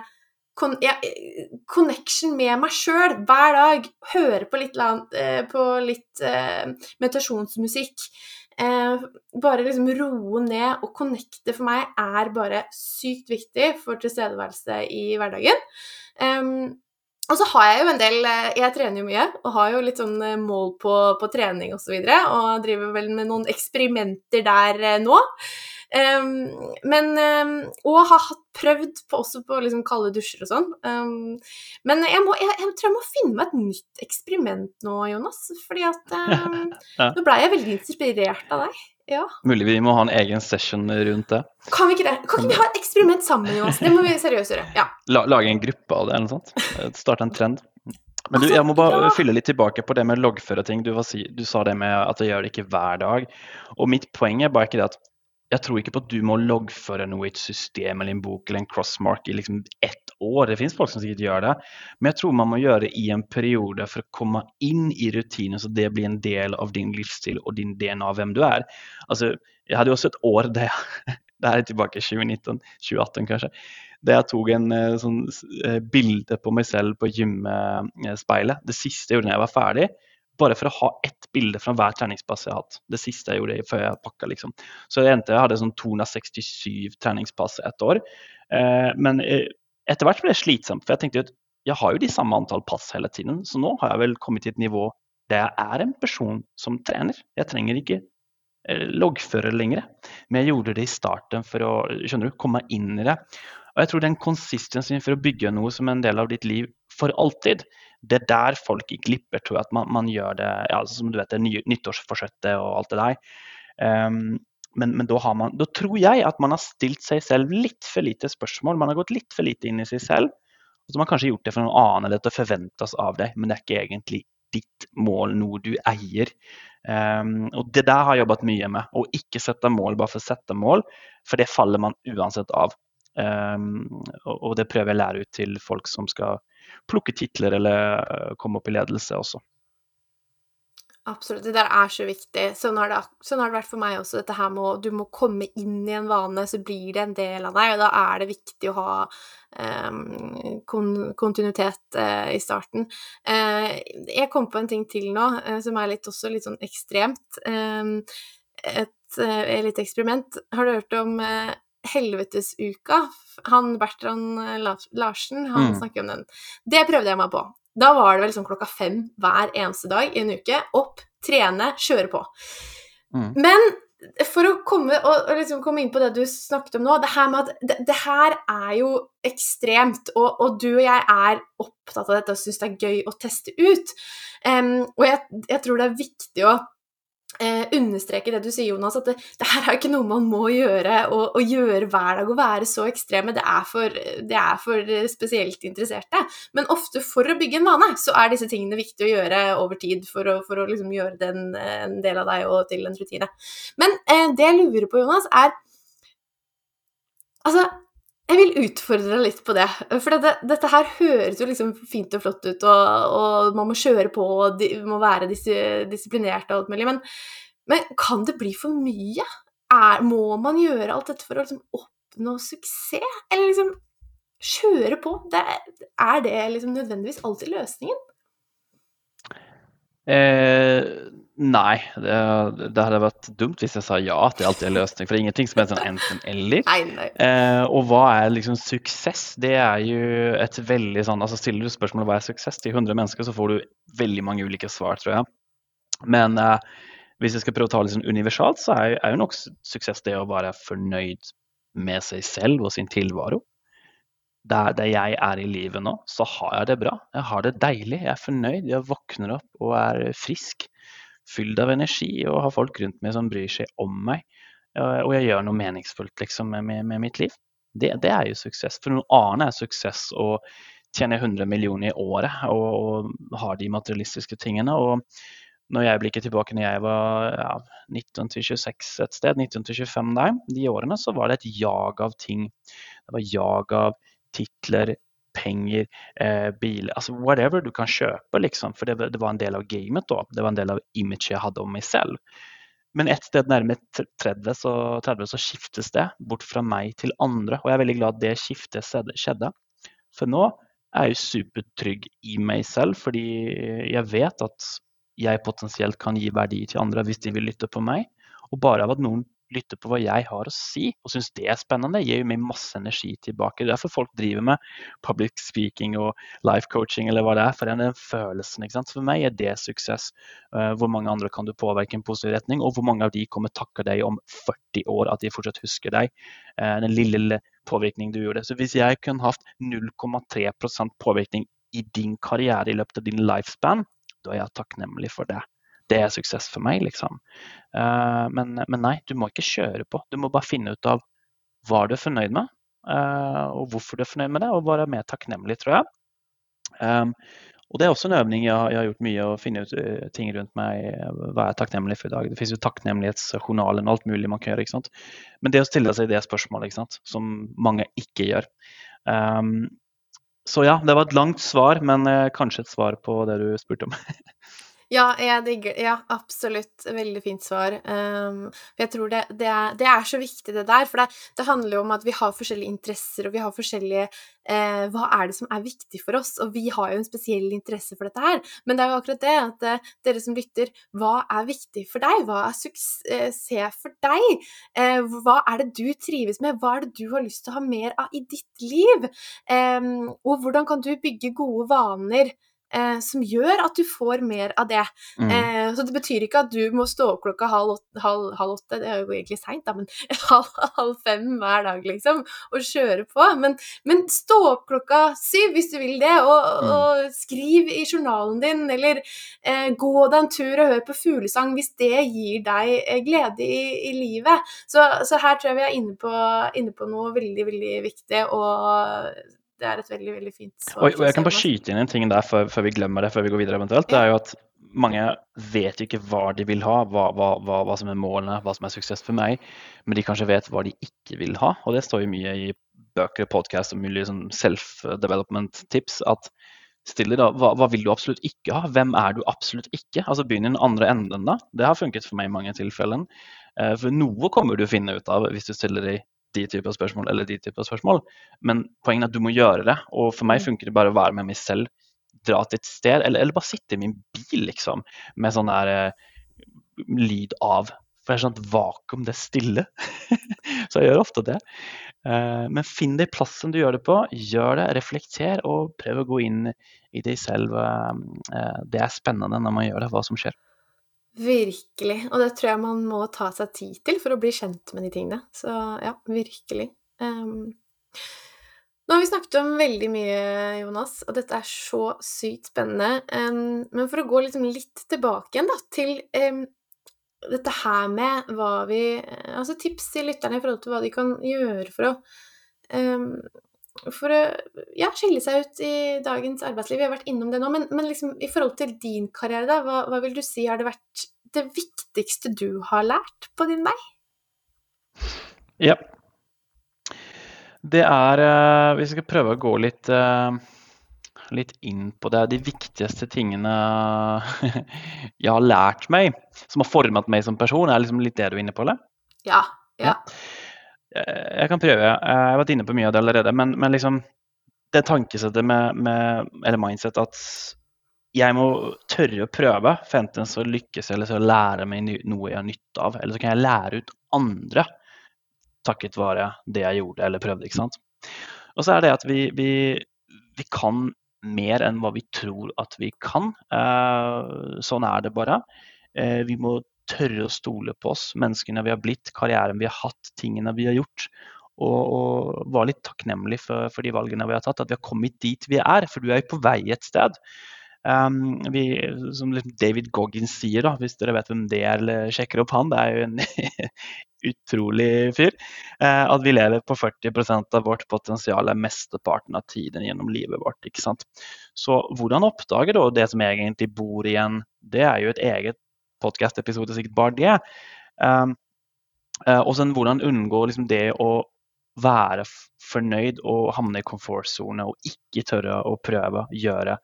connection med meg sjøl hver dag. Høre på litt, eh, på litt eh, meditasjonsmusikk. Eh, bare liksom roe ned og connecte for meg er bare sykt viktig for tilstedeværelse i hverdagen. Og så har jeg jo en del Jeg trener jo mye og har jo litt sånn mål på, på trening osv. Og, og driver vel med noen eksperimenter der nå. Um, men um, Og har hatt prøvd på, også på liksom kalde dusjer og sånn. Um, men jeg, må, jeg, jeg, tror jeg må finne meg et nytt eksperiment nå, Jonas. Fordi at ja. nå blei jeg veldig inspirert av deg. Ja. Mulig vi må ha en egen session rundt det. Kan vi ikke det? Kan ikke vi ha et eksperiment sammen, Jonas? Det må vi seriøst gjøre. Ja. La, lage en gruppe av det, eller noe sånt? Starte en trend. Men du, altså, jeg må bare fylle litt tilbake på det med loggføre ting. Du, du, sa det med at jeg gjør det ikke hver dag. Og mitt poeng er bare ikke det at jeg tror ikke på at du må loggføre noe i et system eller en bok eller en crossmark i liksom ett år. Det finnes folk som sikkert gjør det. Men jeg tror man må gjøre det i en periode for å komme inn i rutinen, så det blir en del av din livsstil og din DNA hvem du er. Altså, jeg hadde jo også et år der Det er tilbake i 2019, 2018 kanskje. Der jeg tok en eh, sånn eh, bilde på meg selv på gymspeilet. Det siste jeg gjorde da jeg var ferdig bare for å ha ett bilde fra hver treningspass jeg har hatt. Det siste jeg gjorde før jeg pakka, liksom. Så jeg endte jeg hadde sånn 267 treningspass ett år. Eh, men eh, etter hvert ble det slitsomt, for jeg tenkte at jeg har jo de samme antall pass hele tiden. Så nå har jeg vel kommet til et nivå der jeg er en person som trener. Jeg trenger ikke eh, loggføre lenger. Men jeg gjorde det i starten for å skjønner du, komme inn i det. Og jeg tror den konsistensen for å bygge noe som en del av ditt liv for alltid, det er der folk glipper, tror jeg. At man, man gjør det ja, altså som du vet, det nyttårsforsettet og alt det der. Um, men, men da, man, da, tror jeg at man har stilt seg selv litt for lite spørsmål. Man har gått litt for lite inn i seg selv. Og så har man kanskje gjort det for noen annen, eller det forventes av deg, men det er ikke egentlig ditt mål, noe du eier. Um, og Det der har jeg jobbet mye med. Å ikke sette mål bare for å sette mål, for det faller man uansett av. Um, og, det prøver jeg å lære ut til folk som skal plukke titler eller eh, komme opp i ledelse også. Absolutt. Det der er så viktig. Sånn har, det, sånn har det vært for meg også. Dette her med Du må komme inn i en vane, så blir det en del av deg, og da er det viktig å ha um, kon kontinuitet uh, i starten. Uh, jeg kom på en ting til nå uh, som er litt, også litt sånn ekstremt. Um, et, et lite eksperiment. Har du hørt om Helvetesuka? Han Bertrand Larsen, han mm. snakker om den. Det prøvde jeg meg på. Da var det vel sånn klokka fem hver eneste dag i en uke. Opp, trene, kjøre på. Mm. Men for å komme, og, og liksom komme, inn på det du snakket om nå, det her med at det, det her er jo ekstremt, og, og, du og jeg er opptatt av dette og syns det er gøy å teste ut. Um, og jeg, jeg, tror det er viktig å eh, understreke det du sier, Jonas, at det, det, her er ikke noe man må gjøre og, gjøre hver dag og være så ekstreme. Det er, for, det er, for, spesielt interesserte. Men ofte for å bygge en vane, så er disse tingene viktig å gjøre over tid for å, for å liksom gjøre den en del av deg og til en rutine. Men eh, det jeg lurer på, Jonas, er Altså, jeg vil utfordre deg litt på det. For det, dette her høres jo liksom fint og flott ut, og, og man må kjøre på, og de, må være dis, disiplinert og alt mulig, men, men, kan det bli for mye? Er, må man gjøre alt dette for å liksom oppnå suksess? Eller liksom kjøre på? Det, er det liksom nødvendigvis alltid løsningen? Eh, nei, det, det, hadde vært dumt hvis jeg sa ja til alt det er løsning. For det er ingenting som er sånn enten-eller. Eh, og hva er liksom suksess? Det er jo et veldig sånn altså Stiller du spørsmålet hva er suksess til 100 mennesker, så får du veldig mange ulike svar, tror jeg. Men eh, hvis jeg skal prøve å ta det liksom universalt, så er, er jo nok suksess det å være fornøyd med seg selv og sin tilvaro der, der, jeg er i livet nå, så har jeg det bra. Jeg har det deilig, jeg er fornøyd. Jeg våkner opp og er frisk, fylt av energi og har folk rundt meg som bryr seg om meg. Og jeg gjør noe meningsfullt liksom, med, med, mitt liv. Det, det, er jo suksess. For noen annet er suksess å tjene 100 millioner i året og, og ha de materialistiske tingene. og når jeg blikker tilbake når jeg var ja, 19 26 et sted, 19 25 der, de årene, så var det et jag av ting. Det var jag av titler, penger, eh, biler, altså whatever du kan kjøpe, liksom. For det, det, var en del av gamet da. Det var en del av imaget jeg hadde om meg selv. Men et sted nærmere 30 så, 30 så skiftes det bort fra meg til andre. Og jeg er veldig glad at det skiftet skjedde. For nå er jeg supertrygg i meg selv, fordi jeg vet at jeg potensielt kan gi verdi til andre hvis de vil lytte på meg. Og bare av at noen lytte på hva jeg har å si, og syns det er spennende, gir jo meg masse energi tilbake. Det er derfor folk driver med public speaking og life coaching eller hva det er. For det er den følelsen. ikke sant? For meg er det suksess. Uh, hvor mange andre kan du påvirke i en positiv retning, og hvor mange av de kommer takke deg om 40 år, at de fortsatt husker deg. Uh, den lille, lille påvirkning du gjorde. Så hvis jeg kunne hatt 0,3% påvirkning i din karriere i løpet av din lifespan, da er jeg takknemlig for det det er suksess for meg, liksom. Uh, men, men, nei, du må ikke kjøre på. Du må bare finne ut av hva du er fornøyd med, uh, og hvorfor du er fornøyd med det, og være mer takknemlig, tror jeg. Um, og det er også en øvning jeg, jeg, har gjort mye, å finne ut ting rundt meg. Hva er jeg takknemlig for i dag? Det finnes jo takknemlighetsjournalen og alt mulig man kan gjøre. ikke sant? Men det å stille seg det spørsmålet, ikke sant? som mange ikke gjør. Um, så ja, det var et langt svar, men kanskje et svar på det du spurte om. Ja, jeg digger Ja, absolutt. Veldig fint svar. Um, jeg tror det, det, er, det, er, så viktig, det der. For det, det, handler jo om at vi har forskjellige interesser, og vi har forskjellige eh, Hva er det som er viktig for oss? Og vi har jo en spesiell interesse for dette her. Men det er jo akkurat det at eh, dere som lytter, hva er viktig for deg? Hva er suksess for deg? Eh, hva er det du trives med? Hva er det du har lyst til å ha mer av i ditt liv? og hvordan kan du bygge gode vaner? Eh, som gjør at du får mer av det. Mm. Eh, så det betyr ikke at du må stå opp klokka halv, halv, halv åtte, det er jo egentlig seint, da, men halv, halv, fem hver dag, liksom, og kjøre på. Men, men, stå opp klokka syv hvis du vil det, og, mm. og skriv i journalen din, eller eh, gå deg en tur og hør på fuglesang hvis det gir deg eh, glede i, i livet. Så, så, her tror jeg vi er inne på, inne på noe veldig, veldig viktig. og det er et veldig veldig fint svar. Og, og jeg kan bare skyte inn en ting der før, før, vi glemmer det, før vi går videre eventuelt. Det er jo at mange vet ikke hva de vil ha, hva, hva, hva, hva, som er målene, hva som er suksess for meg. Men de kanskje vet hva de ikke vil ha. Og det står jo mye i bøker, podkast og mulig sånn self-development-tips. At stiller da, hva, hva, vil du absolutt ikke ha? Hvem er du absolutt ikke? Altså Begynn i den andre enden, da. Det har funket for meg i mange tilfeller. Eh, for noe kommer du å finne ut av hvis du stiller deg de typer spørsmål eller de typer spørsmål. Men poenget er at du må gjøre det. Og for meg mm. funker det bare å være med meg selv. Dra til et sted, eller, eller bare sitte i min bil, liksom, med sånn der eh, lyd av. For det er sånn vakuum, det er stille. så jeg gjør ofte det. Eh, men finn deg plassen du gjør det på. Gjør det, reflekter, og prøv å gå inn i deg selv. Eh, det er spennende når man gjør det, hva som skjer. Virkelig. Og det tror jeg man må ta seg tid til for å bli kjent med de tingene. Så ja, virkelig. Um, nå har vi snakket om veldig mye, Jonas, og dette er så sykt spennende. Um, men for å gå liksom litt tilbake igjen da, til um, dette her med hva vi Altså tips til lytterne i forhold til hva de kan gjøre for å For å ja, skille seg ut i dagens arbeidsliv. Vi har vært innom det nå, men, men liksom, i forhold til din karriere, da, hva, hva, vil du si har det vært det viktigste du har lært på din vei? Ja. Det er uh, Vi skal prøve å gå litt uh litt inn på det. De viktigste tingene jeg har lært meg, som har formet meg som person, er liksom litt det du er inne på, eller? Ja. ja. Eh, jeg kan prøve. Jeg har vært inne på mye av det allerede. Men, men liksom det tankesettet med, med, eller mindset at jeg må tørre å prøve for enten så lykkes eller så lære meg noe jeg har nytte av. Eller så kan jeg lære ut andre takket være det jeg gjorde eller prøvde. ikke sant? Og så er det at vi, vi, vi kan mer enn hva vi tror at vi kan. Eh, sånn er det bare. Eh, vi må tørre å stole på oss, menneskene vi har blitt, karrieren vi har hatt, tingene vi har gjort. Og, og var litt takknemlig for, for, de valgene vi har tatt, at vi har kommet dit vi er. For du er jo på vei et sted. Um, vi, som liksom David Goggins sier, da, hvis dere vet hvem det er eller sjekker opp han, det er jo en utrolig fyr. Uh, at vi lever på 40% av vårt potensial mesteparten av tiden gjennom livet vårt. ikke sant? Så hvordan oppdager da det som egentlig bor igjen? Det er jo et eget podkast-episode, sikkert bare det. Um, uh, og sen hvordan unngå liksom, det å være fornøyd og havne i komfortsone og ikke tørre å prøve, gjøre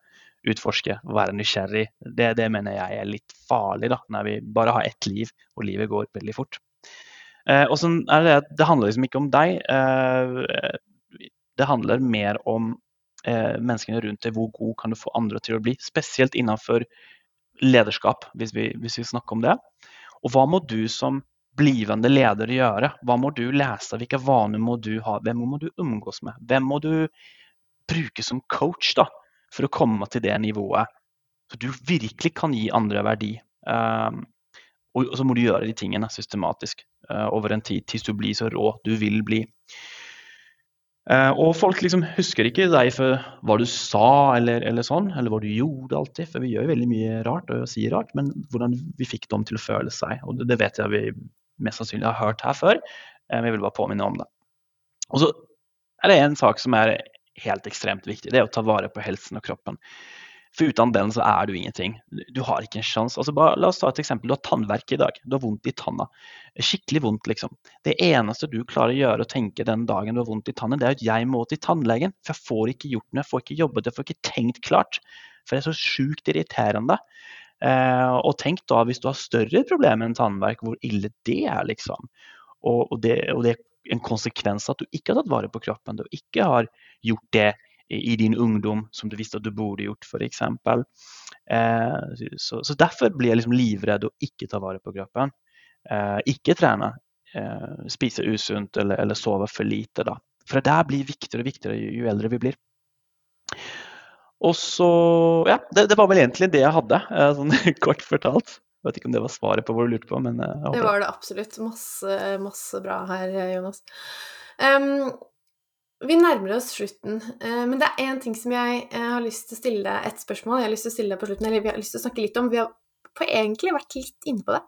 utforske, være nysgjerrig. Det, det, mener jeg er litt farlig, da, når vi bare har ett liv, og livet går veldig fort. Uh, og sånn er Det det handler liksom ikke om deg. Uh, det handler mer om menneskene rundt deg. Hvor god kan du få andre til å bli? Spesielt innenfor lederskap, hvis vi, hvis vi snakker om det. Og hva må du som blivende leder gjøre? Hva må du lese? Hvilke vaner må du ha? Hvem må du omgås med? Hvem må du bruke som coach? da? for å komme til det nivået. Så du virkelig kan gi andre verdi. Um, og så må du gjøre de tingene systematisk uh, over en tid, til du blir så rå du vil bli. Uh, og folk liksom husker ikke deg for hva du sa eller, eller, sånn, eller hva du gjorde alltid. For vi gjør veldig mye rart og sier rart, men hvordan vi fikk dem til å føle seg. Og det, det vet jeg vi mest sannsynlig har hørt her før, uh, men jeg vil bare påminne om det. Og så er det en sak som er helt ekstremt viktig. Det er å ta vare på helsen og kroppen. For uten den så er du ingenting. Du har ikke en sjanse. Altså la oss ta et eksempel. Du har tannverk i dag. Du har vondt i tanna. Skikkelig vondt, liksom. Det eneste du klarer å gjøre og tenke den dagen du har vondt i tannen, det er at jeg må til tannlegen. For jeg får ikke gjort noe, jeg får ikke jobbet, jeg får ikke tenkt klart. For det er så sjukt irriterende. Eh, og tenk da hvis du har større problemer enn tannverk, hvor ille det er, liksom. Og, og, det, og det, er en konsekvens at du ikke har tatt vare på kroppen. Du ikke har gjort det i din ungdom som du visste at du burde gjort, f.eks. Eh, så, så derfor blir jeg liksom livredd å ikke ta vare på kroppen. Eh, ikke trene, eh, spise usunt eller, eller, sove for lite. Da. For det der blir viktigere og viktigere jo, jo eldre vi blir. Og så Ja, det, det, var vel egentlig det jeg hadde, eh, sånn kort fortalt. Jeg vet ikke om det var svaret på hva du lurte på, men eh, Det var det absolutt. Masse, masse bra her, Jonas. Um, vi nærmer oss slutten, eh, men det er én ting som jeg eh, har lyst til å stille deg et spørsmål. Jeg har lyst til å stille deg på slutten, eller vi har lyst til å snakke litt om. Vi har på egentlig vært litt inne på det.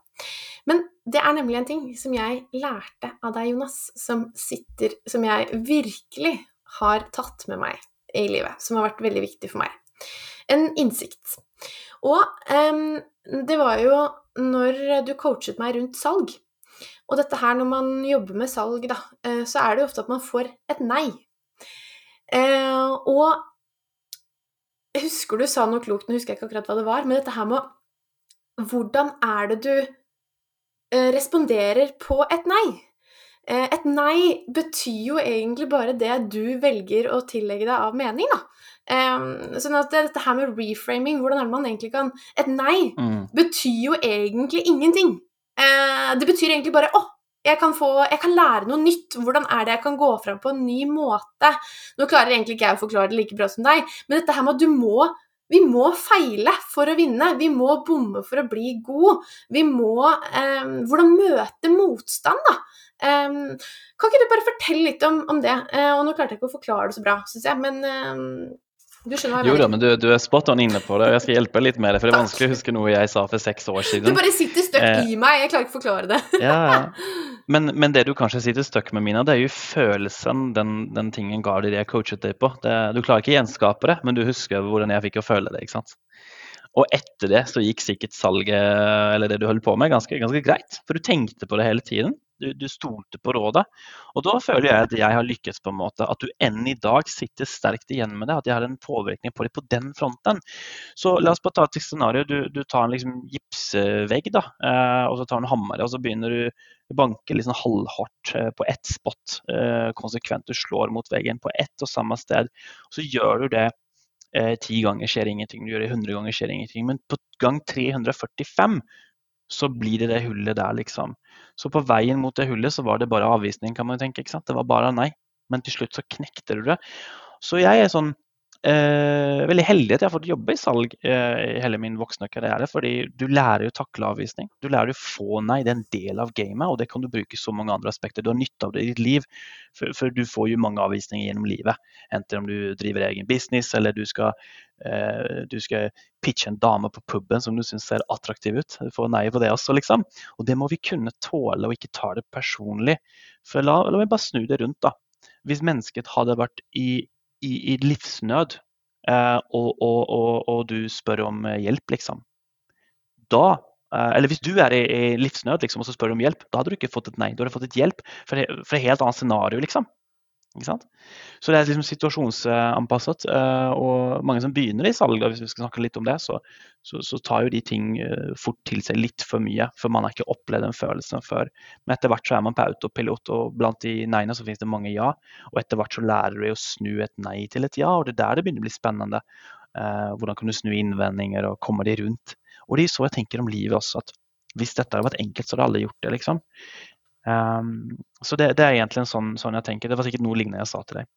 Men det er nemlig en ting som jeg lærte av deg, Jonas, som sitter Som jeg virkelig har tatt med meg i livet. Som har vært veldig viktig for meg. En innsikt. Og um, det var jo når du coachet meg rundt salg. Og dette her, når man jobber med salg, da, eh, så er det jo ofte at man får et nei. Eh, og husker du sa noe klokt, nå husker jeg ikke akkurat hva det var, men dette her med Hvordan er det du eh, responderer på et nei? Et nei betyr jo egentlig bare det du velger å tillegge deg av mening, da. Sånn at dette her med reframing, hvordan er det man egentlig kan Et nei mm. betyr jo egentlig ingenting. Uh, det betyr egentlig bare 'Å, jeg kan, jeg kan, lære noe nytt. Hvordan er det jeg kan gå fram på en ny måte? Nå klarer egentlig ikke jeg å forklare det like bra som deg, men dette her med at du må vi må feile for å vinne. Vi må bomme for å bli god. Vi må eh, Hvordan møte motstand, da. Eh, kan ikke du bare fortelle litt om, om det? Eh, og nå klarte jeg ikke å forklare det så bra, syns jeg, men um, du skjønner hva jeg mener? Jo da, men du, du, er spot on inne på det, og jeg skal hjelpe litt med det. For det er vanskelig å huske noe jeg sa for seks år siden. Du bare sitter støkk eh, i meg, jeg klarer ikke å forklare det. ja, men, men, det du kanskje sitter støkk med, Mina, det er jo følelsen den, den tingen ga deg det jeg coachet deg på. Det, du klarer ikke å gjenskape det, men du husker hvordan jeg fikk å føle det. ikke sant? Og etter det så gikk sikkert salget, eller det du holdt på med, ganske, ganske greit. For du tenkte på det hele tiden. Du, du, stolte på rådet. Og da føler jeg at jeg har lykkes på en måte. At du enn i dag sitter sterkt igjen med det. At jeg har en påvirkning på det på den fronten. Så la oss bare ta et scenario. Du, du tar en liksom gipsvegg, da, eh, og så tar du en hammer og så begynner du å banke liksom halvhardt eh, på ett spot. Eh, konsekvent. Du slår mot veggen på ett og samme sted. Så gjør du det ti ganger skjer ingenting, du gjør det 100 ganger skjer ingenting. Men på gang 345 så blir det det hullet der, liksom. Så på veien mot det hullet så var det bare avvisning, kan man jo tenke. ikke sant? Det var bare nei. Men til slutt så knekte du det. Så jeg er sånn eh, veldig heldig at jeg har fått jobbe i salg eh, i hele min voksne karriere. fordi du lærer jo å takle avvisning. Du lærer å få nei. Det er en del av gamet, og det kan du bruke i så mange andre aspekter. Du har nytte av det i ditt liv, for, for, du får jo mange avvisninger gjennom livet. Enten om du driver egen business, eller du skal, du skal pitche en dame på puben som du syns ser attraktiv ut. Du får nei på det også, liksom. Og det må vi kunne tåle, og ikke ta det personlig. For la, la meg bare snu det rundt, da. Hvis mennesket hadde vært i i, i livsnød, eh, og, og, og, og, du spør om eh, hjelp, liksom, da eh, Eller hvis du er i, livsnød liksom, og så spør du om hjelp, da hadde du ikke fått et nei. Du hadde fått et hjelp fra et helt annet scenario, liksom. Så det er liksom situasjonsanpasset. Eh, og mange som begynner i salg, hvis vi skal snakke litt om det, så, så, så, tar jo de ting eh, fort til seg litt for mye. For man har ikke opplevd den følelsen før. Men etter hvert så er man på autopilot, og blant de nei-ene så finnes det mange ja. Og etter hvert så lærer du å snu et nei til et ja, og det er der det begynner å bli spennende. Eh, hvordan kan du snu innvendinger og kommer de rundt. Og det er så jeg tenker om livet også, at hvis dette hadde vært enkelt, så hadde alle gjort det, liksom. Um, så det, det, er egentlig sånn, sånn, jeg tenker. Det var sikkert noe lignende jeg sa til deg.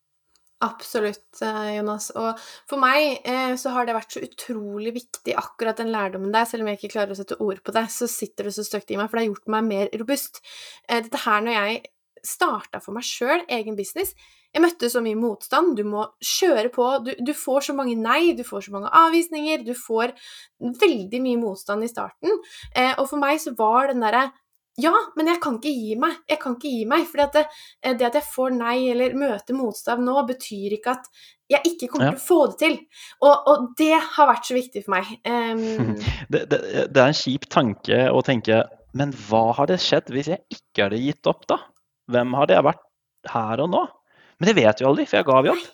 Absolutt, eh, Jonas. Og for meg eh, så har det vært så utrolig viktig, akkurat den lærdommen der. Selv om jeg ikke klarer å sette ord på det, så sitter det så støkt i meg, for det har gjort meg mer robust. Eh, dette her når jeg starta for meg sjøl, egen business Jeg møtte så mye motstand. Du må kjøre på. Du, du, får så mange nei, du får så mange avvisninger. Du får veldig mye motstand i starten. Eh, og for meg så var den derre ja, men jeg kan ikke gi meg. Jeg kan ikke gi meg. For det, eh, det, at jeg får nei eller møter motstand nå, betyr ikke at jeg ikke kommer ja. til å få det til. Og, og, det har vært så viktig for meg. Um... Det, det, det, er en kjip tanke å tenke Men hva hadde skjedd hvis jeg ikke hadde gitt opp, da? Hvem hadde jeg vært her og nå? Men det vet jo aldri, for jeg ga jo opp.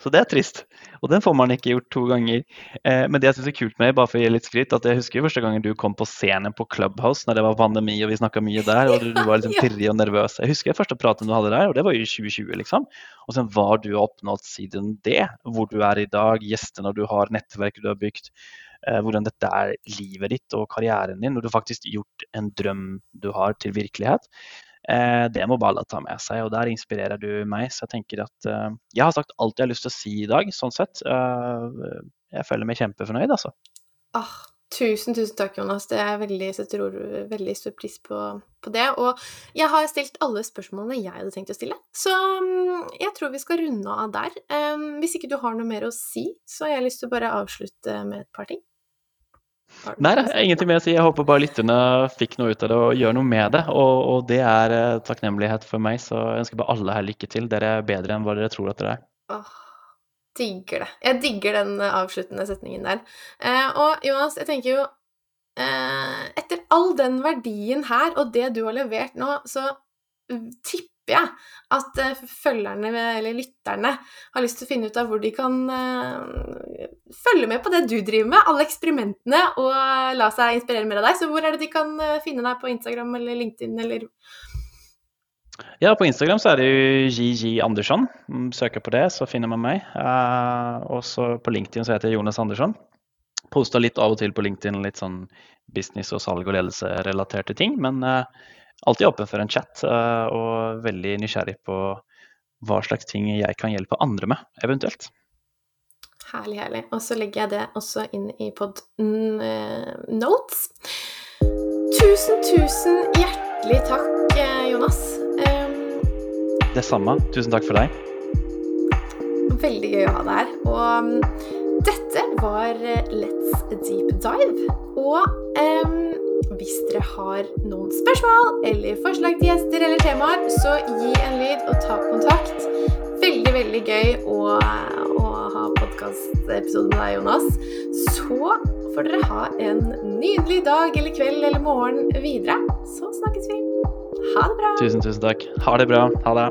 Så det er trist. Og den får man ikke gjort to ganger. Eh, men det jeg syns er kult med bare for å gi litt skryt, at jeg husker første gangen du kom på scenen på Clubhouse når det var pandemi og vi snakka mye der, og du, du var liksom pirrig og nervøs. Jeg husker første praten du hadde der, og det var jo i 2020, liksom. Og så hva du har oppnådd siden det. Hvor du er i dag, gjestene du har, nettverket du har bygd. Eh, hvordan dette er livet ditt og karrieren din, når du faktisk gjort en drøm du har, til virkelighet. Eh, det må bare ta med seg, og der inspirerer du meg. Så jeg tenker at eh, jeg har sagt alt jeg har lyst til å si i dag, sånn sett. Eh, jeg føler meg kjempefornøyd, altså. Ah, tusen, tusen takk, Jonas. Det er veldig, setter veldig stor pris på, på, det. Og jeg har stilt alle spørsmålene jeg hadde tenkt å stille, så um, jeg tror vi skal runde av der. Hvis ikke du har noe mer å si, så har jeg lyst til å bare avslutte med et par ting. Nei, ingenting mer å si. Jeg håper bare lytterne fikk noe ut av det og gjør noe med det. Og, og det er eh, takknemlighet for meg, så jeg ønsker bare alle her lykke til. Dere er bedre enn hva dere tror at dere er. Åh, digger det. Jeg digger den eh, avsluttende setningen der. Eh, og Jonas, jeg tenker jo eh, Etter all den verdien her, og det du har levert nå, så tipper jeg at uh, følgerne, eller lytterne, har lyst til å finne ut av hvor de kan uh, følge med på det du driver med, alle eksperimentene, og la seg inspirere mer av deg. Så hvor er det de kan uh, finne deg på Instagram eller LinkedIn, eller ja, på Instagram så er det jo JJ Andersson. Mm, søker på det, så finner man meg. og så på LinkedIn så heter jeg Jonas Andersson. Poster litt av og til på LinkedIn litt sånn business og salg og ledelse-relaterte ting. Men alltid åpen for en chat, eh, og veldig nysgjerrig på hva slags ting jeg kan hjelpe andre med, eventuelt. Herlig, herlig. Og så legger jeg det også inn i pod eh, notes. Tusen, tusen hjertelig takk, eh, Jonas. Det samme. Tusen takk for deg. Veldig gøy å ha deg her. Og mm, dette var Let's Deep Dive. Og um, hvis dere har noen spørsmål eller forslag til gjester eller temaer, så gi en lyd og ta kontakt. Veldig, veldig gøy å, å ha podkastepisode med deg, Jonas. Så får dere ha en nydelig dag eller kveld eller morgen videre. Så snakkes vi. Ha det bra. Tusen, tusen takk. Ha det bra. Ha det.